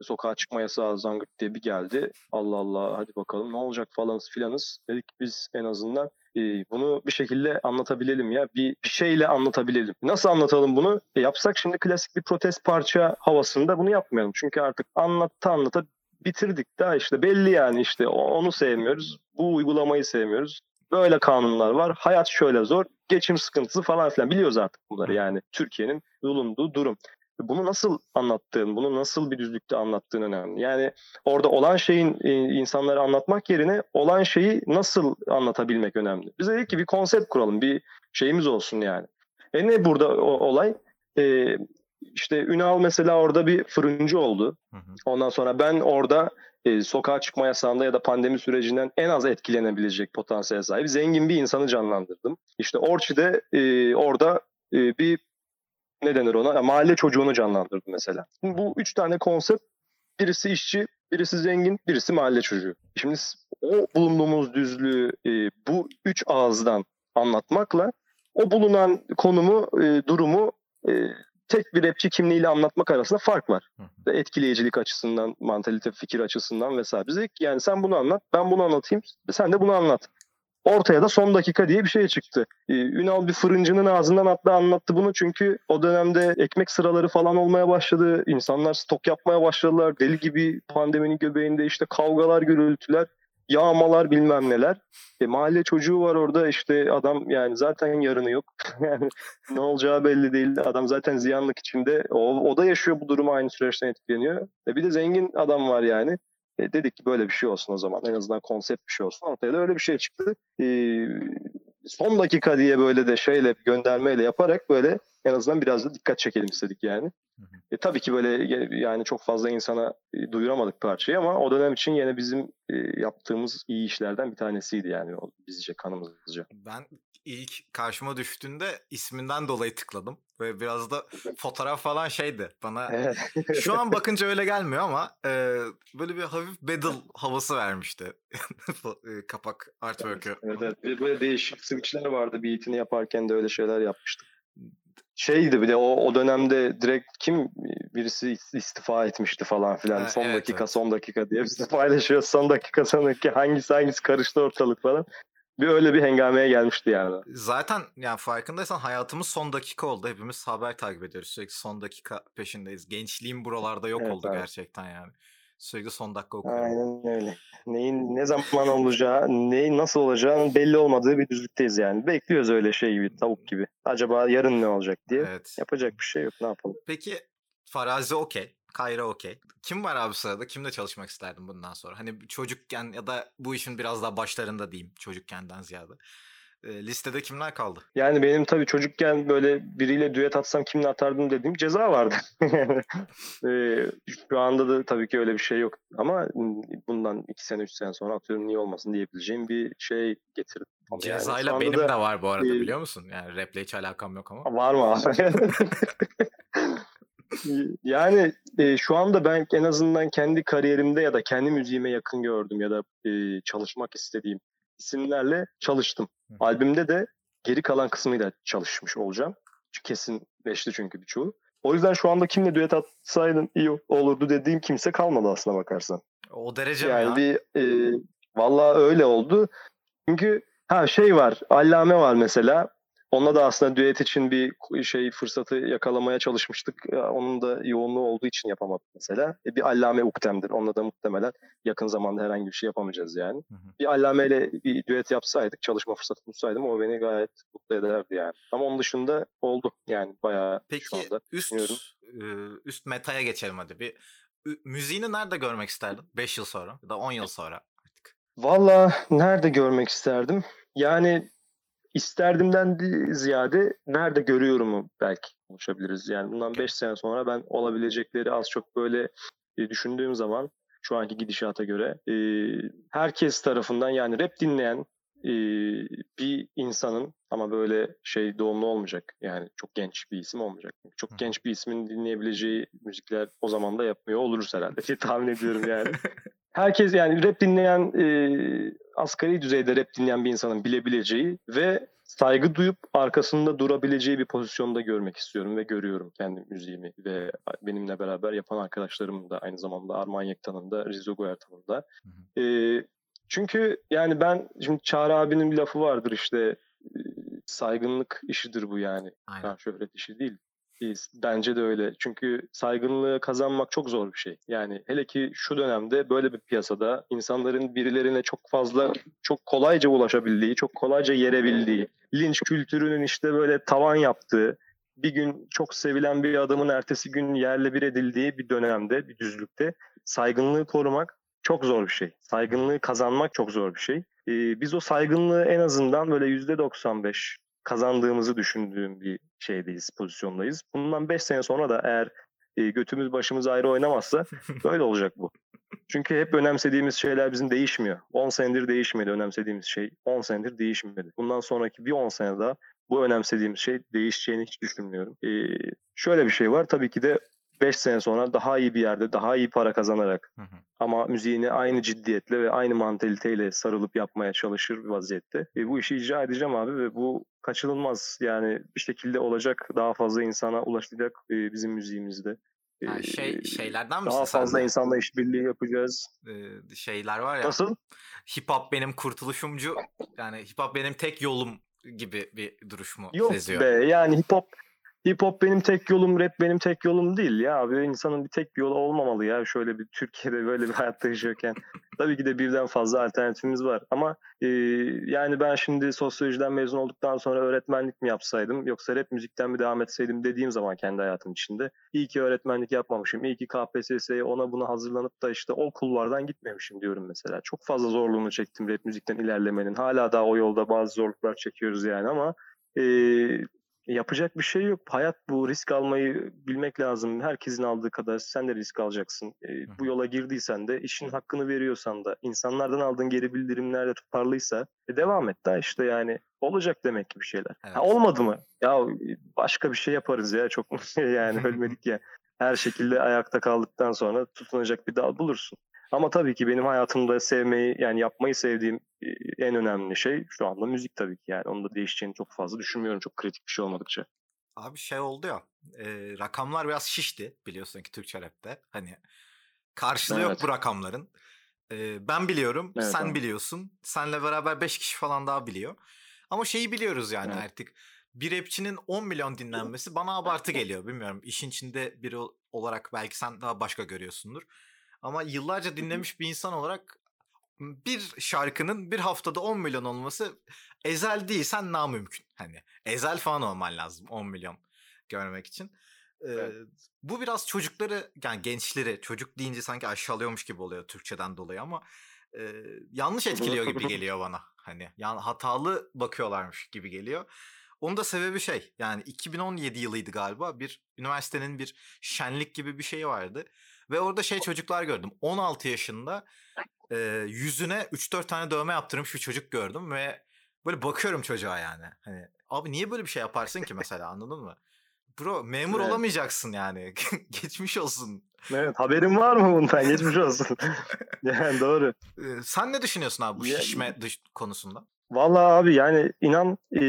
sokağa çıkma yasağı zangırt diye bir geldi. Allah Allah hadi bakalım ne olacak falanız filanız. Dedik biz en azından e, bunu bir şekilde anlatabilelim ya. Bir, bir şeyle anlatabilelim. Nasıl anlatalım bunu? E, yapsak şimdi klasik bir protest parça havasında bunu yapmayalım. Çünkü artık anlatta anlata bitirdik daha işte belli yani işte onu sevmiyoruz. Bu uygulamayı sevmiyoruz. Böyle kanunlar var. Hayat şöyle zor. Geçim sıkıntısı falan filan. Biliyoruz artık bunları yani. Türkiye'nin bulunduğu durum. Bunu nasıl anlattığın, bunu nasıl bir düzlükte anlattığın önemli. Yani orada olan şeyin e, insanlara anlatmak yerine olan şeyi nasıl anlatabilmek önemli. Biz dedik ki bir konsept kuralım, bir şeyimiz olsun yani. E ne burada o, olay? E, işte Ünal mesela orada bir fırıncı oldu. Hı hı. Ondan sonra ben orada e, sokağa çıkma yasağında ya da pandemi sürecinden en az etkilenebilecek potansiyel sahibi zengin bir insanı canlandırdım. İşte Orçi'de e, orada e, bir ne denir ona? Ya, mahalle çocuğunu canlandırdım mesela. Şimdi bu üç tane konsept birisi işçi, birisi zengin, birisi mahalle çocuğu. Şimdi o bulunduğumuz düzlüğü e, bu üç ağızdan anlatmakla o bulunan konumu, e, durumu e, tek bir rapçi kimliğiyle anlatmak arasında fark var. Hı. Etkileyicilik açısından, mantalite, fikir açısından vesaire. Biz dedik ki yani sen bunu anlat, ben bunu anlatayım, sen de bunu anlat. Ortaya da son dakika diye bir şey çıktı. Ee, Ünal bir fırıncının ağzından hatta anlattı bunu çünkü o dönemde ekmek sıraları falan olmaya başladı. İnsanlar stok yapmaya başladılar. Deli gibi pandeminin göbeğinde işte kavgalar, gürültüler, yağmalar bilmem neler. E, mahalle çocuğu var orada işte adam yani zaten yarını yok. yani ne olacağı belli değil. Adam zaten ziyanlık içinde. O, o da yaşıyor bu durumu aynı süreçten etkileniyor. E, bir de zengin adam var yani. E, dedik ki böyle bir şey olsun o zaman. En azından konsept bir şey olsun. Ortaya da öyle bir şey çıktı. E, son dakika diye böyle de şeyle göndermeyle yaparak böyle en azından biraz da dikkat çekelim istedik yani. Hı hı. E, tabii ki böyle yani çok fazla insana e, duyuramadık parçayı ama o dönem için yine bizim e, yaptığımız iyi işlerden bir tanesiydi yani o bizce kanımızca. Ben ilk karşıma düştüğünde isminden dolayı tıkladım. Ve biraz da fotoğraf falan şeydi. Bana Evet. şu an bakınca öyle gelmiyor ama e, böyle bir hafif battle havası vermişti. e, Kapak artwork'ü. Evet, evet. Bir Böyle değişik switchler vardı beatini yaparken de öyle şeyler yapmıştık. Şeydi bir de o, o dönemde direkt kim birisi istifa etmişti falan filan. Ha, son evet, dakika evet. son dakika diye biz de paylaşıyoruz. Son dakika son dakika hangisi hangisi karıştı ortalık falan. Bir öyle bir hengameye gelmişti yani. Zaten yani farkındaysan hayatımız son dakika oldu. Hepimiz haber takip ediyoruz. Sürekli son dakika peşindeyiz. Gençliğim buralarda yok Evet, oldu evet. gerçekten yani. Sürekli son dakika okuyorum. Aynen öyle. Neyin ne zaman olacağı, neyin nasıl olacağı belli olmadığı bir düzlükteyiz yani. Bekliyoruz öyle şey gibi, tavuk gibi. Acaba yarın ne olacak diye. Evet. Yapacak bir şey yok, ne yapalım. Peki Farazi okey. Kayra okey. Kim var abi sırada? Kimle çalışmak isterdin bundan sonra? Hani çocukken ya da bu işin biraz daha başlarında diyeyim. Çocukkenden ziyade. E, listede kimler kaldı? Yani benim tabii çocukken böyle biriyle düet atsam kimle atardım dediğim ceza vardı. Ee, Şu anda da tabii ki öyle bir şey yok. Ama bundan iki sene, üç sene sonra atıyorum niye olmasın diyebileceğim bir şey getirdim. Yani Cezayla anda benim da- de var bu arada e, biliyor musun? Yani raple hiç alakam yok ama. Var mı? yani e, şu anda ben en azından kendi kariyerimde ya da kendi müziğime yakın gördüm ya da e, çalışmak istediğim isimlerle çalıştım. Hı. Albümde de geri kalan kısmıyla çalışmış olacağım. Kesinleşti çünkü birçoğu. O yüzden şu anda kimle düet atsaydın iyi olurdu dediğim kimse kalmadı aslına bakarsan. O derece mi Yani ya? bir e, vallahi öyle oldu. Çünkü ha şey var, Allame var mesela. Onunla da aslında düet için bir şey fırsatı yakalamaya çalışmıştık. Onun da yoğunluğu olduğu için yapamadık mesela. E, bir Allame uktemdir. Onunla da muhtemelen yakın zamanda herhangi bir şey yapamayacağız yani. Hı hı. Bir Allame ile bir düet yapsaydık, çalışma fırsatı bulsaydım o beni gayet mutlu ederdi yani. Ama onun dışında oldu yani bayağı şu Peki anda. üst düşünüyorum. e, üst metaya geçelim hadi. Bir müziğini nerede görmek isterdin? 5 yıl sonra ya da 10 yıl sonra artık. Valla nerede görmek isterdim? Yani isterdimden de ziyade nerede görüyorumu belki konuşabiliriz. Yani bundan 5 sene sonra ben olabilecekleri az çok böyle e, düşündüğüm zaman şu anki gidişata göre. E, herkes tarafından yani rap dinleyen e, bir insanın ama böyle şey doğumlu olmayacak. Yani çok genç bir isim olmayacak. Çok genç bir ismin dinleyebileceği müzikler o zaman da yapmıyor oluruz herhalde diye tahmin ediyorum yani. Herkes yani rap dinleyen e, asgari düzeyde rap dinleyen bir insanın bilebileceği ve saygı duyup arkasında durabileceği bir pozisyonda görmek istiyorum ve görüyorum kendi müziğimi ve benimle beraber yapan arkadaşlarım da aynı zamanda Arman Yektan'ın da Rizzo Guerta'nın da. E, çünkü yani ben şimdi Çağrı abinin bir lafı vardır işte saygınlık işidir bu yani. Aynen. şöhret işi değil. Bence de öyle. Çünkü saygınlığı kazanmak çok zor bir şey. Yani hele ki şu dönemde böyle bir piyasada insanların birilerine çok fazla, çok kolayca ulaşabildiği, çok kolayca yerebildiği, linç kültürünün işte böyle tavan yaptığı, bir gün çok sevilen bir adamın ertesi gün yerle bir edildiği bir dönemde, bir düzlükte saygınlığı korumak çok zor bir şey. Saygınlığı kazanmak çok zor bir şey. Ee, biz o saygınlığı en azından böyle %95 kazandığımızı düşündüğüm bir şeydeyiz, pozisyondayız. Bundan 5 sene sonra da eğer e, götümüz başımız ayrı oynamazsa böyle olacak bu. Çünkü hep önemsediğimiz şeyler bizim değişmiyor. 10 senedir değişmedi önemsediğimiz şey. 10 senedir değişmedi. Bundan sonraki bir 10 sene daha bu önemsediğimiz şey değişeceğini hiç düşünmüyorum. Ee, şöyle bir şey var. Tabii ki de 5 sene sonra daha iyi bir yerde, daha iyi para kazanarak hı hı. ama müziğini aynı ciddiyetle ve aynı mantaliteyle sarılıp yapmaya çalışır bir vaziyette. E, bu işi icra edeceğim abi ve bu kaçınılmaz. Yani bir şekilde olacak, daha fazla insana ulaşacak e, bizim müziğimizde. Yani şey şeylerden misin Daha fazla insanla işbirliği yapacağız. Ee, şeyler var ya. Nasıl? Hip hop benim kurtuluşumcu. Yani hip hop benim tek yolum gibi bir duruş mu Yok seziyor? be yani hip hop hip hop benim tek yolum, rap benim tek yolum değil ya. Abi insanın bir tek bir yolu olmamalı ya. Şöyle bir Türkiye'de böyle bir hayatta yaşıyorken. Tabii ki de birden fazla alternatifimiz var. Ama e, yani ben şimdi sosyolojiden mezun olduktan sonra öğretmenlik mi yapsaydım yoksa rap müzikten mi devam etseydim dediğim zaman kendi hayatım içinde. İyi ki öğretmenlik yapmamışım. İyi ki KPSS'ye ona buna hazırlanıp da işte o kulvardan gitmemişim diyorum mesela. Çok fazla zorluğunu çektim rap müzikten ilerlemenin. Hala daha o yolda bazı zorluklar çekiyoruz yani ama e, yapacak bir şey yok. Hayat bu. Risk almayı bilmek lazım. Herkesin aldığı kadar sen de risk alacaksın. E, bu yola girdiysen de işin hakkını veriyorsan da insanlardan aldığın geri bildirimler de tutarlıysa e, devam et daha işte yani olacak demek ki bir şeyler. Evet. Ha, olmadı mı? Ya başka bir şey yaparız ya çok yani ölmedik ya. Her şekilde ayakta kaldıktan sonra tutunacak bir dal bulursun. Ama tabii ki benim hayatımda sevmeyi yani yapmayı sevdiğim en önemli şey şu anda müzik tabii ki yani. Onun da değişeceğini çok fazla düşünmüyorum çok kritik bir şey olmadıkça. Abi şey oldu ya e, rakamlar biraz şişti biliyorsun ki Türkçe rapte. Hani karşılığı evet. yok bu rakamların. E, ben biliyorum evet, sen abi. biliyorsun. Senle beraber 5 kişi falan daha biliyor. Ama şeyi biliyoruz yani evet. artık bir rapçinin 10 milyon dinlenmesi bana abartı geliyor. Bilmiyorum işin içinde biri olarak belki sen daha başka görüyorsundur. Ama yıllarca dinlemiş bir insan olarak bir şarkının bir haftada 10 milyon olması ezel değilsen na mümkün. Hani ezel falan olman lazım 10 milyon görmek için. Ee, evet. Bu biraz çocukları yani gençleri çocuk deyince sanki aşağılıyormuş gibi oluyor Türkçeden dolayı ama e, yanlış etkiliyor gibi geliyor bana. Hani yani hatalı bakıyorlarmış gibi geliyor. Onun da sebebi şey yani 2017 yılıydı galiba bir üniversitenin bir şenlik gibi bir şey vardı. Ve orada şey çocuklar gördüm. 16 yaşında e, yüzüne 3-4 tane dövme yaptırmış bir çocuk gördüm ve böyle bakıyorum çocuğa yani. Hani abi niye böyle bir şey yaparsın ki mesela anladın mı? Bro memur evet. olamayacaksın yani. Geçmiş olsun. Evet haberin var mı bundan? Geçmiş olsun. yani doğru. Sen ne düşünüyorsun abi bu şişme dış konusunda? Vallahi abi yani inan e,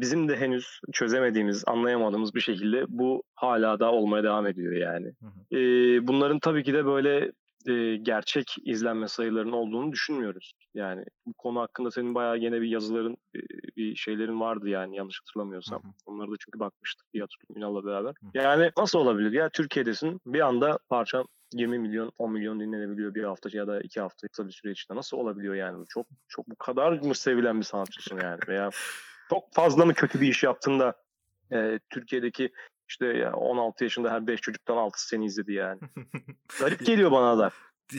bizim de henüz çözemediğimiz, anlayamadığımız bir şekilde bu hala da olmaya devam ediyor yani. Hı hı. E, bunların tabii ki de böyle e, gerçek izlenme sayılarının olduğunu düşünmüyoruz. Yani bu konu hakkında senin bayağı yine bir yazıların, e, bir şeylerin vardı yani yanlış hatırlamıyorsam. Hı hı. Onları da çünkü bakmıştık bir hatırlıyorum Ünal'la beraber. Hı. Yani nasıl olabilir ya Türkiye'desin bir anda parçan 20 milyon 10 milyon dinlenebiliyor bir hafta ya da iki hafta kısa bir süre içinde. Nasıl olabiliyor yani? Çok çok bu kadar mı sevilen bir sanatçısın yani? Veya çok fazla mı kötü bir iş yaptığında e, Türkiye'deki işte ya 16 yaşında her 5 çocuktan 6'sı seni izledi yani. Garip geliyor bana da.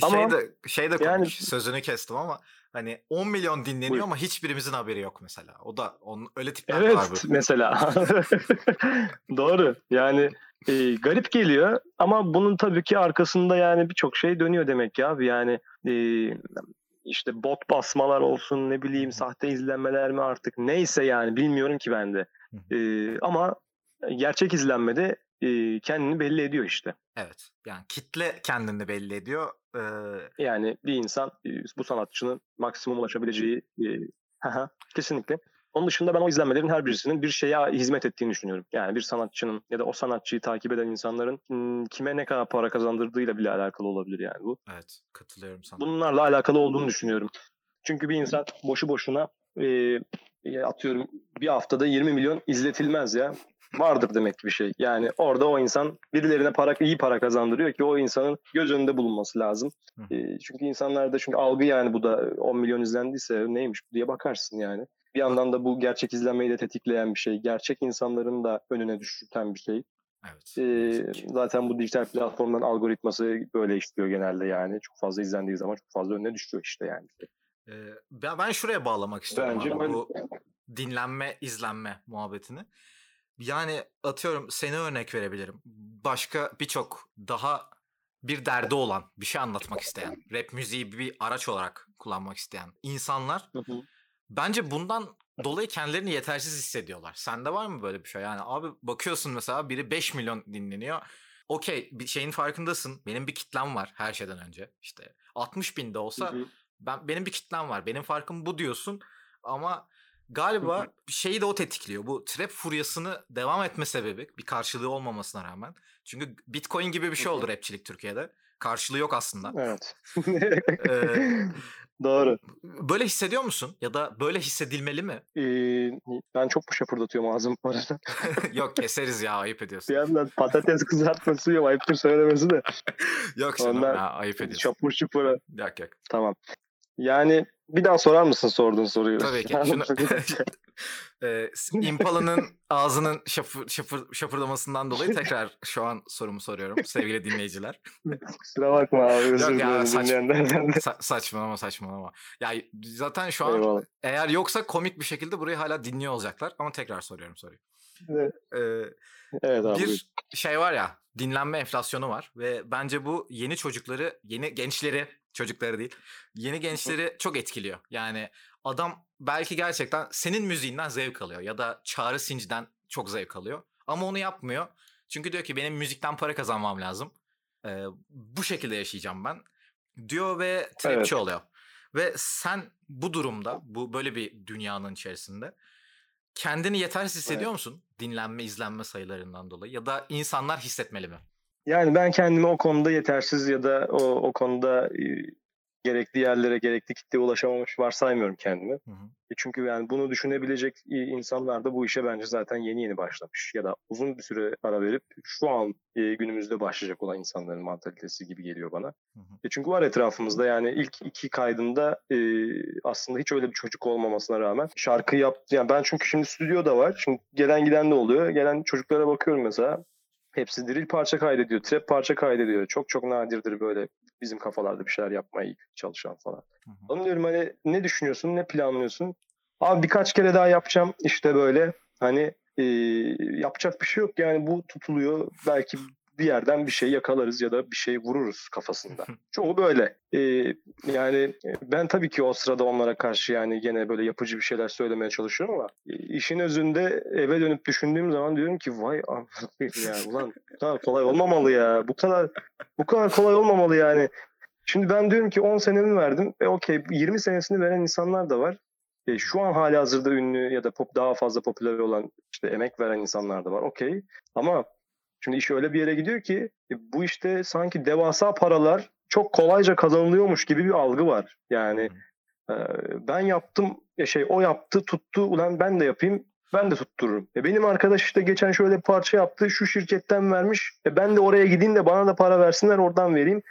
Ama şey de, şey de komik, yani, sözünü kestim ama hani 10 milyon dinleniyor buyur. ama hiçbirimizin haberi yok mesela. O da onun öyle tipler evet, var. Evet mesela. Doğru. Yani e, garip geliyor ama bunun tabii ki arkasında yani birçok şey dönüyor demek ya. Abi yani e, işte bot basmalar olsun ne bileyim sahte izlenmeler mi artık neyse yani bilmiyorum ki ben de. E, ama gerçek izlenmede e, kendini belli ediyor işte. Evet yani kitle kendini belli ediyor. Ee... Yani bir insan e, bu sanatçının maksimum ulaşabileceği e, kesinlikle onun dışında ben o izlenmelerin her birisinin bir şeye hizmet ettiğini düşünüyorum. Yani bir sanatçının ya da o sanatçıyı takip eden insanların kime ne kadar para kazandırdığıyla bile alakalı olabilir yani bu. Evet katılıyorum sana. Bunlarla alakalı olduğunu düşünüyorum. Çünkü bir insan boşu boşuna e, atıyorum bir haftada 20 milyon izletilmez ya. Vardır demek ki bir şey. Yani orada o insan birilerine para iyi para kazandırıyor ki o insanın göz önünde bulunması lazım. E, çünkü insanlarda çünkü algı yani bu da 10 milyon izlendiyse neymiş diye bakarsın yani. Bir yandan da bu gerçek izlenmeyi de tetikleyen bir şey. Gerçek insanların da önüne düşürten bir şey. Evet. Ee, zaten bu dijital platformların algoritması böyle işliyor genelde yani. Çok fazla izlendiği zaman çok fazla önüne düşüyor işte yani. Ee, ben, şuraya bağlamak istiyorum Bence abi, bu dinlenme, izlenme muhabbetini. Yani atıyorum seni örnek verebilirim. Başka birçok daha bir derdi olan, bir şey anlatmak isteyen, rap müziği bir araç olarak kullanmak isteyen insanlar hı hı. Bence bundan dolayı kendilerini yetersiz hissediyorlar. Sende var mı böyle bir şey? Yani abi bakıyorsun mesela biri 5 milyon dinleniyor. Okey bir şeyin farkındasın. Benim bir kitlem var her şeyden önce. İşte 60 binde olsa hı hı. ben benim bir kitlem var. Benim farkım bu diyorsun. Ama galiba hı hı. şeyi de o tetikliyor. Bu trap furyasını devam etme sebebi bir karşılığı olmamasına rağmen. Çünkü Bitcoin gibi bir şey oldu rapçilik Türkiye'de. Karşılığı yok aslında. Evet. ee, Doğru. Böyle hissediyor musun? Ya da böyle hissedilmeli mi? Ee, ben çok mu şapırdatıyorum ağzım bu arada? Yok keseriz ya ayıp ediyorsun. Bir yandan patates kızartması yiyorum ayıptır söylemesi de. yok canım Ondan ya ayıp ediyorsun. Çapur çupur. Yok yok. Tamam. Yani bir daha sorar mısın sorduğun soruyu? Tabii ki. Şunu, e, Impala'nın ağzının şapır, şapır, şapırdamasından dolayı tekrar şu an sorumu soruyorum sevgili dinleyiciler. Kusura bakma abi özür ya, saç, sa- saçmalama saçmalama. Ya zaten şu an Eyvallah. eğer yoksa komik bir şekilde burayı hala dinliyor olacaklar ama tekrar soruyorum soruyu. Evet. Ee, evet abi. Bir şey var ya dinlenme enflasyonu var ve bence bu yeni çocukları, yeni gençleri, çocukları değil, yeni gençleri çok etkiliyor. Yani adam belki gerçekten senin müziğinden zevk alıyor ya da Çağrı Sinci'den çok zevk alıyor. Ama onu yapmıyor. Çünkü diyor ki benim müzikten para kazanmam lazım. Ee, bu şekilde yaşayacağım ben. Diyor ve trapçi evet. oluyor. Ve sen bu durumda, bu böyle bir dünyanın içerisinde kendini yetersiz hissediyor evet. musun? Dinlenme, izlenme sayılarından dolayı ya da insanlar hissetmeli mi? Yani ben kendimi o konuda yetersiz ya da o, o konuda gerekli yerlere, gerekli kitleye ulaşamamış varsaymıyorum kendimi. Hı hı. E çünkü yani bunu düşünebilecek insanlar da bu işe bence zaten yeni yeni başlamış. Ya da uzun bir süre ara verip şu an e, günümüzde başlayacak olan insanların mantalitesi gibi geliyor bana. Hı hı. E çünkü var etrafımızda yani ilk iki kaydında e, aslında hiç öyle bir çocuk olmamasına rağmen şarkı yaptı. Yani ben çünkü şimdi stüdyoda var. Şimdi gelen giden de oluyor. Gelen çocuklara bakıyorum mesela. Hepsi drill parça kaydediyor, trap parça kaydediyor. Çok çok nadirdir böyle bizim kafalarda bir şeyler yapmayı çalışan falan. Onu diyorum hani ne düşünüyorsun, ne planlıyorsun? Abi birkaç kere daha yapacağım işte böyle hani e, yapacak bir şey yok yani bu tutuluyor. Belki bir yerden bir şey yakalarız ya da bir şey vururuz kafasında. Çoğu böyle. Ee, yani ben tabii ki o sırada onlara karşı yani gene böyle yapıcı bir şeyler söylemeye çalışıyorum ama işin özünde eve dönüp düşündüğüm zaman diyorum ki vay ya ulan bu kadar kolay olmamalı ya. Bu kadar bu kadar kolay olmamalı yani. Şimdi ben diyorum ki 10 senemi verdim. E okey 20 senesini veren insanlar da var. E, şu an hali hazırda ünlü ya da pop daha fazla popüler olan işte emek veren insanlar da var. Okey. Ama Şimdi iş öyle bir yere gidiyor ki e, bu işte sanki devasa paralar çok kolayca kazanılıyormuş gibi bir algı var. Yani e, ben yaptım ya şey o yaptı tuttu ulan ben de yapayım ben de tuttururum. E benim arkadaş işte geçen şöyle bir parça yaptı şu şirketten vermiş e ben de oraya gideyim de bana da para versinler oradan vereyim.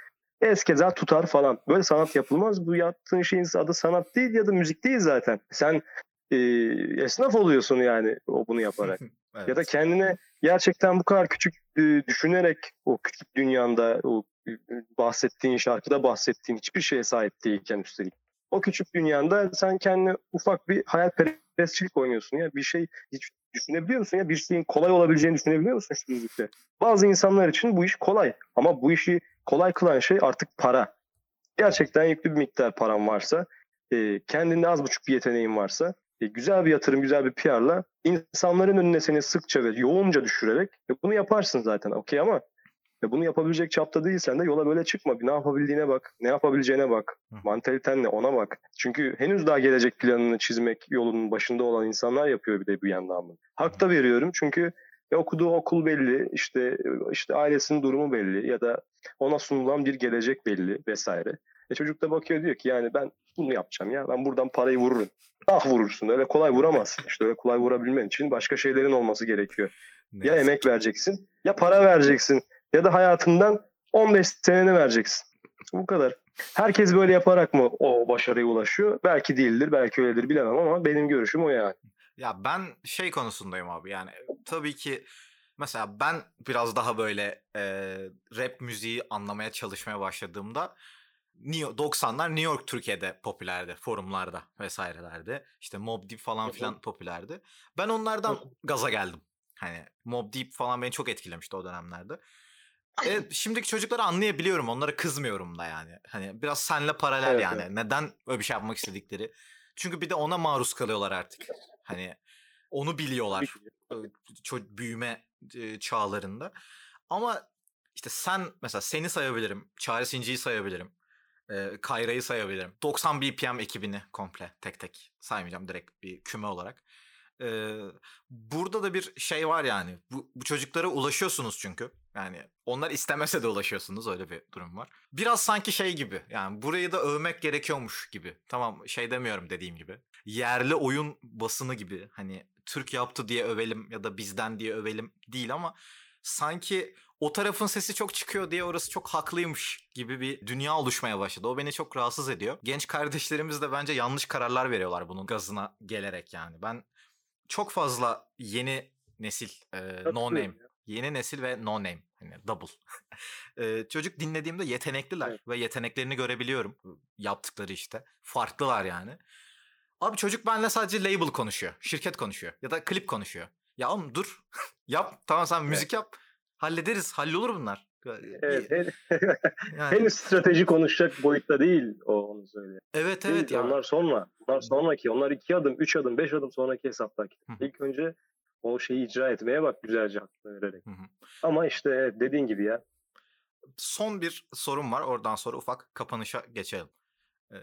Eskeza tutar falan. Böyle sanat yapılmaz. Bu yaptığın şeyin adı sanat değil ya da müzik değil zaten. Sen e, esnaf oluyorsun yani o bunu yaparak. evet. Ya da kendine gerçekten bu kadar küçük e, düşünerek o küçük dünyanda o e, bahsettiğin şarkıda bahsettiğin hiçbir şeye sahip değilken üstelik. O küçük dünyanda sen kendine ufak bir hayal perestçilik oynuyorsun ya bir şey hiç Düşünebiliyor musun ya? Bir şeyin kolay olabileceğini düşünebiliyor musun şu müzikte? Bazı insanlar için bu iş kolay. Ama bu işi kolay kılan şey artık para. Gerçekten yüklü bir miktar param varsa, e, kendinde az buçuk bir yeteneğin varsa, e, güzel bir yatırım, güzel bir PR'la insanların önüne seni sıkça ve yoğunca düşürerek e, bunu yaparsın zaten okey ama e, bunu yapabilecek çapta değilsen de yola böyle çıkma. Bir ne yapabildiğine bak, ne yapabileceğine bak, mantaliten ne ona bak. Çünkü henüz daha gelecek planını çizmek yolunun başında olan insanlar yapıyor bir de bu yandan bunu. Hak da veriyorum çünkü e, okuduğu okul belli, işte işte ailesinin durumu belli ya da ona sunulan bir gelecek belli vesaire. E çocuk da bakıyor diyor ki yani ben bunu yapacağım ya ben buradan parayı vururum. Ah vurursun öyle kolay vuramazsın. İşte öyle kolay vurabilmen için başka şeylerin olması gerekiyor. Ne ya emek vereceksin ya para vereceksin ya da hayatından 15 seneni vereceksin. Bu kadar. Herkes böyle yaparak mı o başarıya ulaşıyor? Belki değildir, belki öyledir bilemem ama benim görüşüm o yani. Ya ben şey konusundayım abi yani tabii ki mesela ben biraz daha böyle e, rap müziği anlamaya çalışmaya başladığımda 90'lar New York Türkiye'de popülerdi forumlarda vesairelerde. İşte Mob Deep falan filan popülerdi. Ben onlardan gaza geldim. Hani Mob Deep falan beni çok etkilemişti o dönemlerde. E, şimdiki çocukları anlayabiliyorum. Onlara kızmıyorum da yani. Hani biraz senle paralel evet, yani. Evet. Neden öyle bir şey yapmak istedikleri. Çünkü bir de ona maruz kalıyorlar artık. Hani onu biliyorlar. Büyüme çağlarında. Ama işte sen mesela seni sayabilirim. Çare Sinci'yi sayabilirim. E, Kayra'yı sayabilirim. 90 BPM ekibini komple tek tek saymayacağım direkt bir küme olarak. Ee, burada da bir şey var yani. Bu, bu çocuklara ulaşıyorsunuz çünkü. Yani onlar istemese de ulaşıyorsunuz öyle bir durum var. Biraz sanki şey gibi yani burayı da övmek gerekiyormuş gibi. Tamam şey demiyorum dediğim gibi. Yerli oyun basını gibi hani Türk yaptı diye övelim ya da bizden diye övelim değil ama sanki o tarafın sesi çok çıkıyor diye orası çok haklıymış gibi bir dünya oluşmaya başladı. O beni çok rahatsız ediyor. Genç kardeşlerimiz de bence yanlış kararlar veriyorlar bunun gazına gelerek yani. Ben çok fazla yeni nesil e, no name. Yeni nesil ve no name. Hani double. e, çocuk dinlediğimde yetenekliler evet. ve yeteneklerini görebiliyorum. Yaptıkları işte. Farklılar yani. Abi çocuk benimle sadece label konuşuyor. Şirket konuşuyor. Ya da klip konuşuyor. Ya oğlum dur. yap. Tamam sen müzik yap. Hallederiz. Hallolur bunlar. Evet. yani. Henüz strateji konuşacak boyutta değil o onu söylüyor. Evet evet. ya. Onlar sonra. Onlar sonraki. Onlar iki adım, üç adım, beş adım sonraki hesaptaki. İlk önce o şeyi icra etmeye bak güzelce aklına vererek. Ama işte dediğin gibi ya. Son bir sorum var. Oradan sonra ufak kapanışa geçelim. Ee,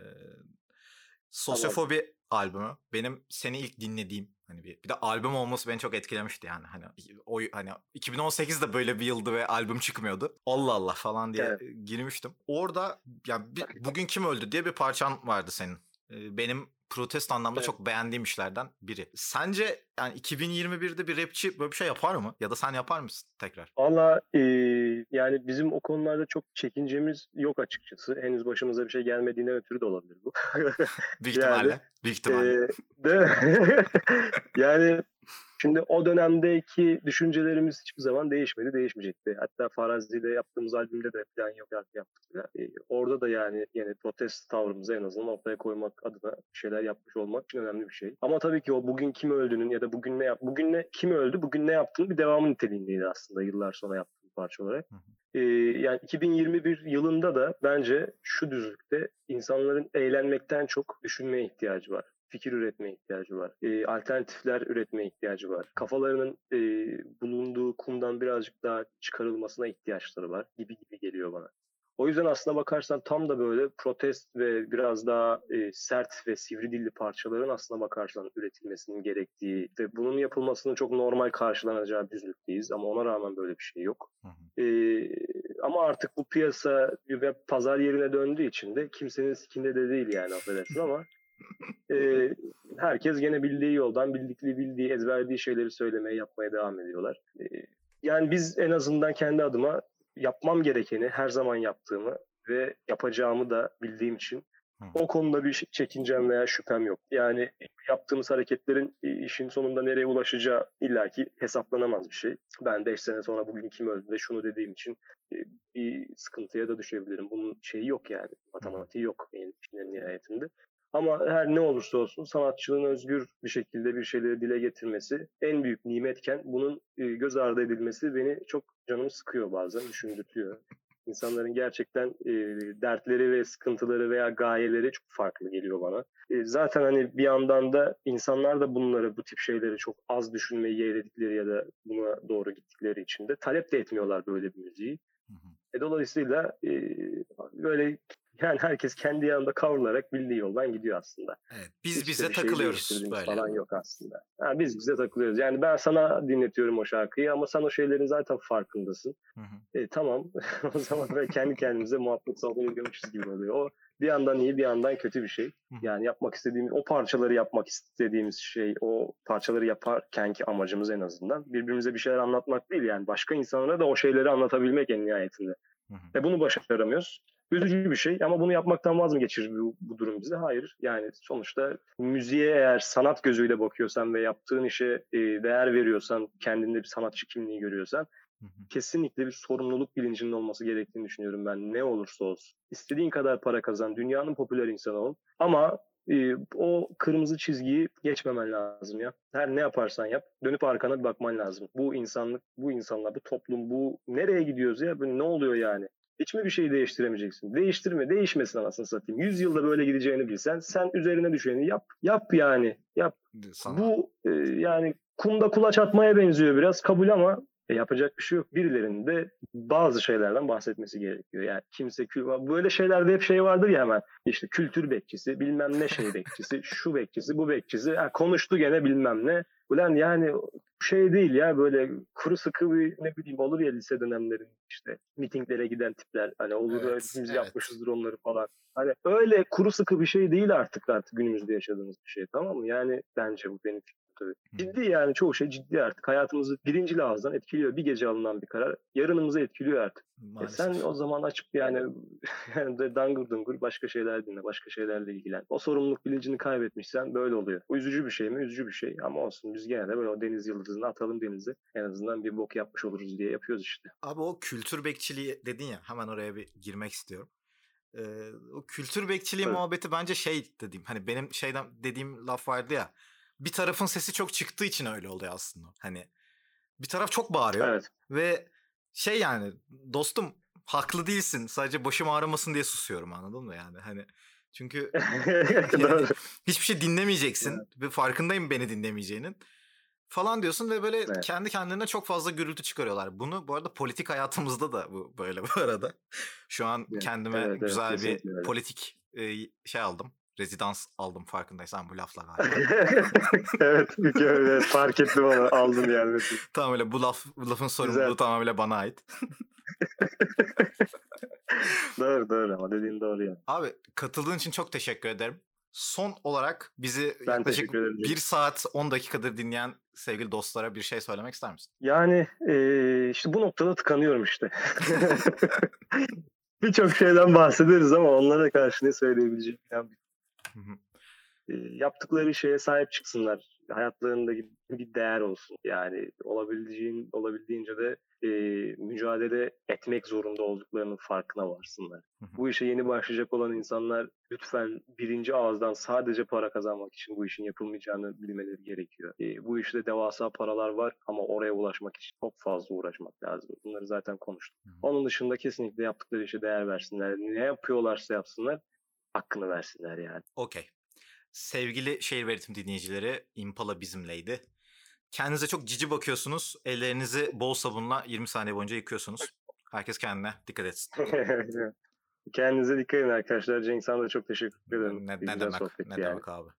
Sosyofobi tamam. albümü benim seni ilk dinlediğim hani bir, bir de albüm olması beni çok etkilemişti yani hani o hani 2018'de böyle bir yıldı ve albüm çıkmıyordu. Allah Allah falan diye evet. girmiştim. Orada yani bir, bugün kim öldü diye bir parçan vardı senin. Benim protest anlamda evet. çok beğendiğim işlerden biri. Sence yani 2021'de bir rapçi böyle bir şey yapar mı? Ya da sen yapar mısın tekrar? Valla e, yani bizim o konularda çok çekincemiz yok açıkçası. Henüz başımıza bir şey gelmediğine ötürü de olabilir bu. Büyük ihtimalle. Yani, büyük ihtimalle. E, de, yani Şimdi o dönemdeki düşüncelerimiz hiçbir zaman değişmedi, değişmeyecekti. Hatta Farazi ile yaptığımız albümde de plan yok yaptık. Ee, orada da yani yine protest tavrımızı en azından ortaya koymak adına şeyler yapmış olmak için önemli bir şey. Ama tabii ki o bugün kim öldüğünün ya da bugün ne yap bugün ne kim öldü, bugün ne yaptığının bir devamı niteliğindeydi aslında yıllar sonra yaptığım parça olarak. Ee, yani 2021 yılında da bence şu düzlükte insanların eğlenmekten çok düşünmeye ihtiyacı var fikir üretmeye ihtiyacı var. E, alternatifler üretmeye ihtiyacı var. Kafalarının e, bulunduğu kumdan birazcık daha çıkarılmasına ihtiyaçları var gibi gibi geliyor bana. O yüzden aslına bakarsan tam da böyle protest ve biraz daha e, sert ve sivri dilli parçaların aslına bakarsan üretilmesinin gerektiği ve bunun yapılmasının çok normal karşılanacağı düzlükteyiz ama ona rağmen böyle bir şey yok. Hı hı. E, ama artık bu piyasa ve pazar yerine döndüğü için de kimsenin sikinde de değil yani affedersin ama e, herkes gene bildiği yoldan, bildikleri bildiği, ezberlediği şeyleri söylemeye, yapmaya devam ediyorlar. E, yani biz en azından kendi adıma yapmam gerekeni her zaman yaptığımı ve yapacağımı da bildiğim için o konuda bir çekincem veya şüphem yok. Yani yaptığımız hareketlerin işin sonunda nereye ulaşacağı illaki hesaplanamaz bir şey. Ben 5 sene sonra bugün kim öldü de şunu dediğim için bir sıkıntıya da düşebilirim. Bunun şeyi yok yani. Matematiği yok benim işin nihayetinde. Ama her ne olursa olsun sanatçının özgür bir şekilde bir şeyleri dile getirmesi en büyük nimetken bunun e, göz ardı edilmesi beni çok canımı sıkıyor bazen, düşündürtüyor. İnsanların gerçekten e, dertleri ve sıkıntıları veya gayeleri çok farklı geliyor bana. E, zaten hani bir yandan da insanlar da bunları, bu tip şeyleri çok az düşünmeyi yeğledikleri ya da buna doğru gittikleri için de talep de etmiyorlar böyle bir müziği. E, dolayısıyla e, böyle yani herkes kendi yanında kavrularak bildiği yoldan gidiyor aslında. Evet, biz Hiç bize takılıyoruz şey böyle. Falan yok aslında. Ha, biz bize takılıyoruz. Yani ben sana dinletiyorum o şarkıyı ama sen o şeylerin zaten farkındasın. Hı hı. E, tamam o zaman böyle kendi kendimize muhabbet sohbet ediyormuşuz gibi oluyor. O bir yandan iyi bir yandan kötü bir şey. Yani yapmak istediğimiz o parçaları yapmak istediğimiz şey o parçaları yaparkenki amacımız en azından birbirimize bir şeyler anlatmak değil yani başka insanlara da o şeyleri anlatabilmek en nihayetinde. Hı hı. Ve bunu başaramıyoruz üzücü bir şey ama bunu yapmaktan vaz mı geçirir bu, bu durum bize? Hayır. Yani sonuçta müziğe eğer sanat gözüyle bakıyorsan ve yaptığın işe e, değer veriyorsan, kendinde bir sanatçı kimliği görüyorsan kesinlikle bir sorumluluk bilincinin olması gerektiğini düşünüyorum ben. Ne olursa olsun. İstediğin kadar para kazan, dünyanın popüler insanı ol. Ama e, o kırmızı çizgiyi geçmemen lazım ya. Her ne yaparsan yap, dönüp arkana bir bakman lazım. Bu insanlık, bu insanlar, bu toplum, bu nereye gidiyoruz ya? Böyle ne oluyor yani? Hiç mi bir şeyi değiştiremeyeceksin? Değiştirme, değişmesin anasını satayım. Yüz yılda böyle gideceğini bilsen sen üzerine düşeni yap. Yap yani. Yap. Sana. Bu e, yani kumda kulaç atmaya benziyor biraz kabul ama e, yapacak bir şey yok. Birilerinin de bazı şeylerden bahsetmesi gerekiyor. Yani kimse böyle şeylerde hep şey vardır ya hemen işte kültür bekçisi, bilmem ne şey bekçisi, şu bekçisi, bu bekçisi. Ha, konuştu gene bilmem ne. Ulan yani şey değil ya böyle kuru sıkı bir ne bileyim olur ya lise dönemlerinde işte mitinglere giden tipler hani olur evet, biz evet. yapmışızdır onları falan. Hani öyle kuru sıkı bir şey değil artık artık günümüzde yaşadığımız bir şey tamam mı? Yani bence bu benim tabii. Ciddi yani çoğu şey ciddi artık. Hayatımızı birinci lazdan etkiliyor. Bir gece alınan bir karar yarınımızı etkiliyor artık. E sen o zaman açıp yani, yani dangır dungur başka şeyler dinle, başka şeylerle ilgilen. O sorumluluk bilincini kaybetmişsen böyle oluyor. O üzücü bir şey mi? Üzücü bir şey ama olsun biz gene de böyle o deniz yıldızını atalım denize. En azından bir bok yapmış oluruz diye yapıyoruz işte. Abi o kültür bekçiliği dedin ya hemen oraya bir girmek istiyorum. Ee, o kültür bekçiliği evet. muhabbeti bence şey dediğim hani benim şeyden dediğim laf vardı ya bir tarafın sesi çok çıktığı için öyle oluyor aslında. Hani bir taraf çok bağırıyor evet. ve şey yani dostum haklı değilsin. Sadece başım ağrımasın diye susuyorum anladın mı yani? Hani çünkü yani, hiçbir şey dinlemeyeceksin evet. ve farkındayım beni dinlemeyeceğinin falan diyorsun ve böyle evet. kendi kendine çok fazla gürültü çıkarıyorlar. Bunu bu arada politik hayatımızda da bu böyle bu arada. Şu an evet, kendime evet, güzel evet, bir politik e, şey aldım rezidans aldım farkındaysan bu lafla galiba. evet, evet fark ettim onu aldım yani. tamam öyle bu laf bu lafın sorumluluğu Güzel. tamamıyla bana ait. doğru doğru ama dediğin doğru yani. Abi katıldığın için çok teşekkür ederim. Son olarak bizi ben yaklaşık bir saat 10 dakikadır dinleyen sevgili dostlara bir şey söylemek ister misin? Yani e, işte bu noktada tıkanıyorum işte. Birçok şeyden bahsederiz ama onlara karşı ne söyleyebileceğim yani e, yaptıkları şeye sahip çıksınlar. Hayatlarında bir değer olsun. Yani olabildiğin, olabildiğince de e, mücadele etmek zorunda olduklarının farkına varsınlar. Bu işe yeni başlayacak olan insanlar lütfen birinci ağızdan sadece para kazanmak için bu işin yapılmayacağını bilmeleri gerekiyor. E, bu işte devasa paralar var ama oraya ulaşmak için çok fazla uğraşmak lazım. Bunları zaten konuştuk. Onun dışında kesinlikle yaptıkları işe değer versinler. Ne yapıyorlarsa yapsınlar hakkını versinler yani. Okey. Sevgili şehir veritim dinleyicileri Impala bizimleydi. Kendinize çok cici bakıyorsunuz. Ellerinizi bol sabunla 20 saniye boyunca yıkıyorsunuz. Herkes kendine dikkat etsin. Kendinize dikkat edin arkadaşlar. Cenk sana da çok teşekkür ederim. Ne, ne demek, ne yani. demek abi.